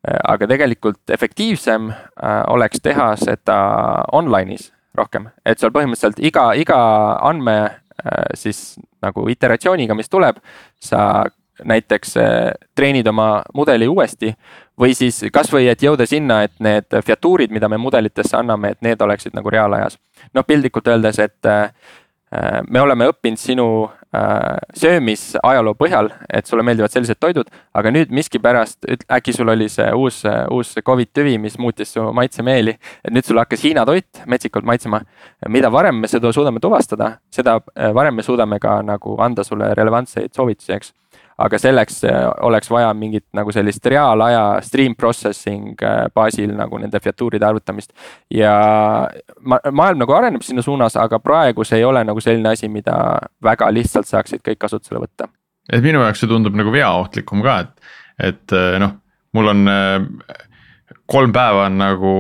Äh, aga tegelikult efektiivsem äh, oleks teha seda online'is rohkem, et sul põhimõtteliselt iga, iga andme siis nagu iteratsiooniga, mis tuleb, sa näiteks äh, treenid oma mudeli uuesti. või siis kasvõi, et jõuda sinna, et need featuurid, mida me mudelitesse anname, et need oleksid nagu reaalajas. noh, piltlikult öeldes, et äh, äh, me oleme õppinud sinu söömisajaloo põhjal, et sulle meeldivad sellised toidud, aga nüüd miskipärast äkki sul oli see uus, uus Covid tüvi, mis muutis su maitsemeeli. et nüüd sul hakkas Hiina toit metsikult maitsema. mida varem me seda suudame tuvastada, seda varem me suudame ka nagu anda sulle relevantseid soovitusi, eks aga selleks äh, oleks vaja mingit nagu sellist reaalaja stream processing äh, baasil nagu nende featuuride arvutamist. ja ma, maailm nagu areneb sinna suunas, aga praegu see ei ole nagu selline asi, mida väga lihtsalt saaksid kõik kasutusele võtta. et minu jaoks see tundub nagu veaohtlikum ka, et, et äh, noh, mul on kolm päeva on nagu,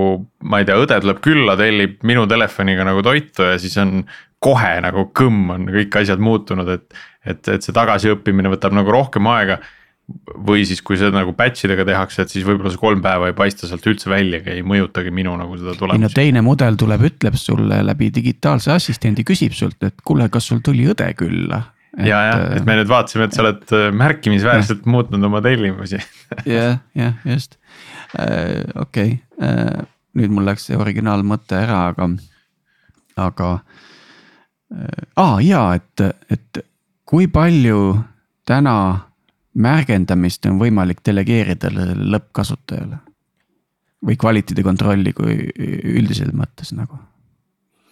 ma ei tea, õde tuleb külla, tellib minu telefoniga nagu toitu ja siis on kohe nagu kõmm on kõik asjad muutunud, et et, et see tagasiõppimine võtab nagu rohkem aega. või siis, kui seda nagu batch idega tehakse, et siis võib-olla see kolm päeva ei paista sealt üldse väljagi, ei mõjutagi minu nagu seda tulemust. ei no teine mudel tuleb, ütleb sulle läbi digitaalse assistendi, küsib sult, et kuule, kas sul tuli õde külla ja, jah, et me nüüd vaatasime, et sa oled äh, märkimisväärselt ja. muutnud oma tellimusi *laughs* jah, jah, just äh,, okei okay. äh,, nüüd mul läks see originaalmõte ära, aga, aga äh,. Aa ah, jaa, et, et kui palju täna märgendamist on võimalik delegeerida lõppkasutajale? või kvaliteedi kontrolli kui üldises mõttes nagu?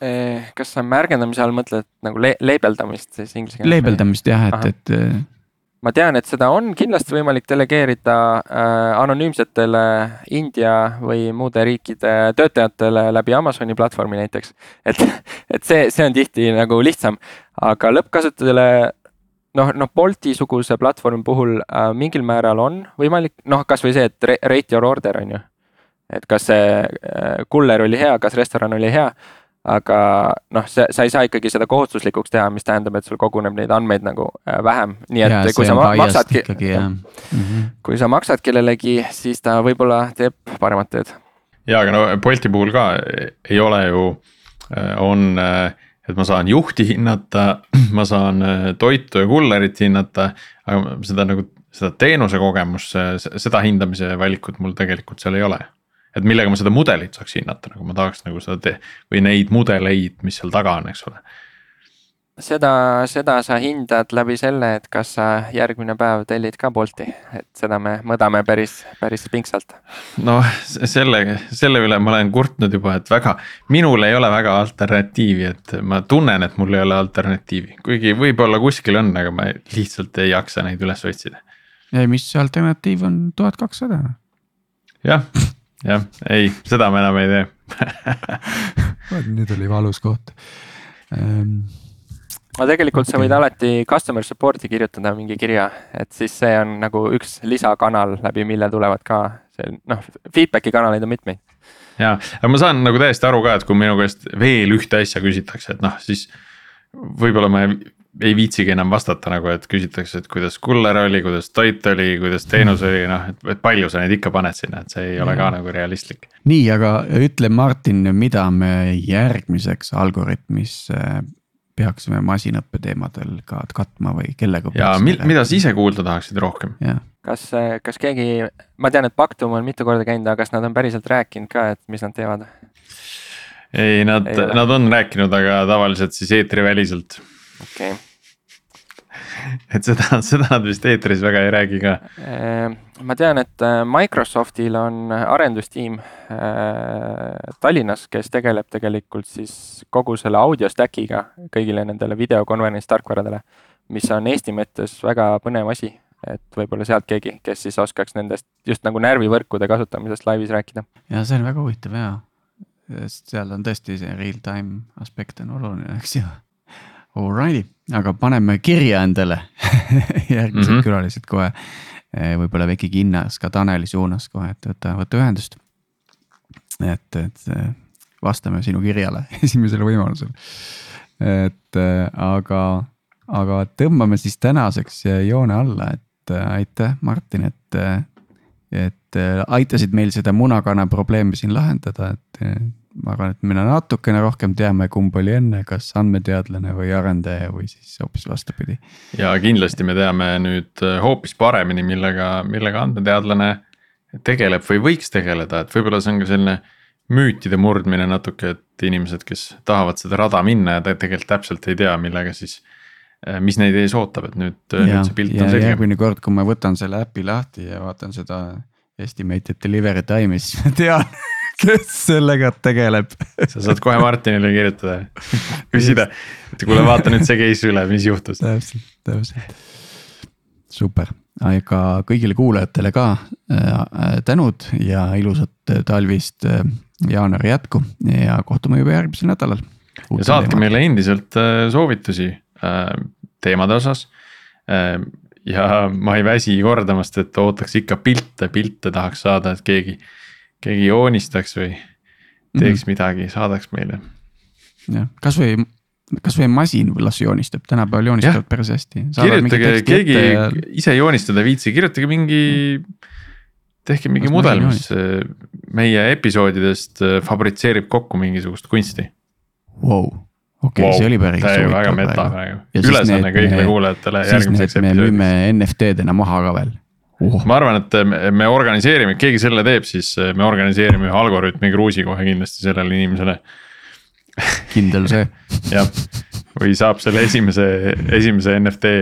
Eh, kas sa märgendamise all mõtled nagu le leebeldamist siis inglise keeles? leebeldamist jah, et, et. Ma tean, et seda on kindlasti võimalik delegeerida äh, anonüümsetele India või muude riikide töötajatele läbi Amazoni platvormi näiteks. et, *laughs* et see, see on tihti nagu lihtsam, aga lõppkasutajale noh, noh Bolti-suguse platvormi puhul äh, mingil määral on võimalik, noh, kasvõi see, et rate your order on ju. et kas see äh, kuller oli hea, kas restoran oli hea. Aga noh, see, sa ei saa ikkagi seda kohustuslikuks teha, mis tähendab, et sul koguneb neid andmeid nagu äh, vähem, nii et ja, kui sa maksadki. Mm -hmm. kui sa maksad kellelegi, siis ta võib-olla teeb paremat tööd. ja, aga no Bolti puhul ka ei ole ju, äh, on äh, et ma saan juhti hinnata, *clears throat* ma saan toitu ja kullerit hinnata, aga seda nagu seda teenuse kogemust, seda hindamise valikut mul tegelikult seal ei ole. Et millega ma seda mudelit saaks hinnata, nagu ma tahaks nagu seda te- või neid mudeleid, mis seal taga on, eks ole seda, seda sa hindad läbi selle, et kas sa järgmine päev tellid ka Bolti, et seda me mõõdame päris, päris pingsalt. noh, selle, selle üle ma olen kurtnud juba, et väga, minul ei ole väga alternatiivi, et ma tunnen, et mul ei ole alternatiivi, kuigi võib-olla kuskil on, aga ma lihtsalt ei jaksa neid üles otsida. ei, mis see alternatiiv on, tuhat kakssada? jah, jah, ei, seda ma enam ei tee. *laughs* Nüüd oli valus koht. Um no tegelikult sa võid alati customer support'i kirjutada mingi kirja, et siis see on nagu üks lisakanal, läbi mille tulevad ka see noh, feedback'i kanaleid on mitmeid. ja, aga ma saan nagu täiesti aru ka, et kui minu käest veel ühte asja küsitakse, et noh, siis võib-olla ma ei viitsigi enam vastata nagu, et küsitakse, et kuidas kuller oli, kuidas toit oli, kuidas teenus oli, noh, et, et palju sa neid ikka paned sinna, et see ei ole ka nagu realistlik. nii, aga ütle Martin, mida me järgmiseks Algorütmis peaksime masinõppe teemadel ka katma või kellega? ja mil, mida sa ise kuulda tahaksid rohkem? kas, kas keegi, ma tean, et Baktum on mitu korda käinud, aga kas nad on päriselt rääkinud ka, et mis nad teevad? ei, nad, nad on rääkinud, aga tavaliselt siis eetriväliselt. okei okay *laughs* et seda, seda nad vist eetris väga ei räägi ka. Ehm, ma tean, et äh, Microsoftil on arendustiim äh, Tallinnas, kes tegeleb tegelikult siis kogu selle audio stack'iga kõigile nendele videokonverentsi tarkvaradele, mis on Eesti mõttes väga põnev asi et võib-olla sealt keegi, kes siis oskaks nendest just nagu närvivõrkude kasutamisest laivis rääkida. ja see on väga huvitav ja, sest seal on tõesti see real time aspekt on oluline, eks ju Alrighty, aga paneme kirja endale *laughs* järgmised mm -hmm. külalised kohe. Eh, võib-olla Veki Kinnas ka Taneli suunas kohe, et võta, võta ühendust. et, et vastame sinu kirjale *laughs* esimesel võimalusel. et äh, aga, aga tõmbame siis tänaseks joone alla, et äh, aitäh, Martin, et, et aitasid meil seda munakana probleemi siin lahendada, et ma arvan, et me natukene rohkem teame, kumb oli enne, kas andmeteadlane või arendaja või siis hoopis vastupidi. ja kindlasti me teame nüüd hoopis paremini, millega, millega andmeteadlane tegeleb või võiks tegeleda, et võib-olla see on ka selline müütide murdmine natuke, et inimesed, kes tahavad seda rada minna ja tegelikult täpselt ei tea, millega siis. Eh, mis neid ees ootab, et nüüd, nüüd see pilt on selge. järgmine kord, kui ma võtan selle äpi lahti ja vaatan seda estimated delivery time'i, siis ma *laughs* tean kes sellega tegeleb. sa saad kohe Martinile kirjutada, *laughs* küsida, et kuule, vaata nüüd see case üle, mis juhtus. täpselt, täpselt super, aga kõigile kuulajatele ka äh, tänud ja ilusat talvist äh, jaanuari jätku ja kohtume juba järgmisel nädalal. ja saatke teemad. meile endiselt äh, soovitusi äh, teemade osas äh,. ja ma ei väsi kordamast, et ootaks ikka pilte, pilte tahaks saada, et keegi, keegi joonistaks või teeks mm -hmm. midagi, saadaks meile. jah, kasvõi kasvõi masin las joonistab, tänapäeval joonistavad päris hästi. kirjutage, keegi ja... ise joonistada ei viitsi, kirjutage mingi, tehke mingi Las mudel, mis meie episoodidest äh, fabritseerib kokku mingisugust kunsti wow okei okay, wow,, see oli päris huvitav. praegu, ülesanne kõigile kuulajatele järgmiseks episoodiks. me müüme NFT-dena maha ka veel uh.. ma arvan, et me organiseerime, keegi selle teeb, siis me organiseerime ühe algoritmi kruusi kohe kindlasti sellele inimesele kindel see. *laughs* jah, või saab selle esimese, esimese NFT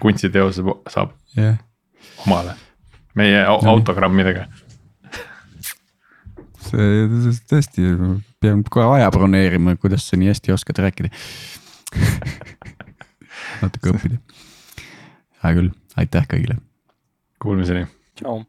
kunstiteose saab yeah. omale, meie no. autogrammidega. see tõesti, pean kohe aja broneerima, kuidas sa nii hästi oskad rääkida *laughs* natuke õppida. hea küll, aitäh kõigile. Kuulmiseni. tšau.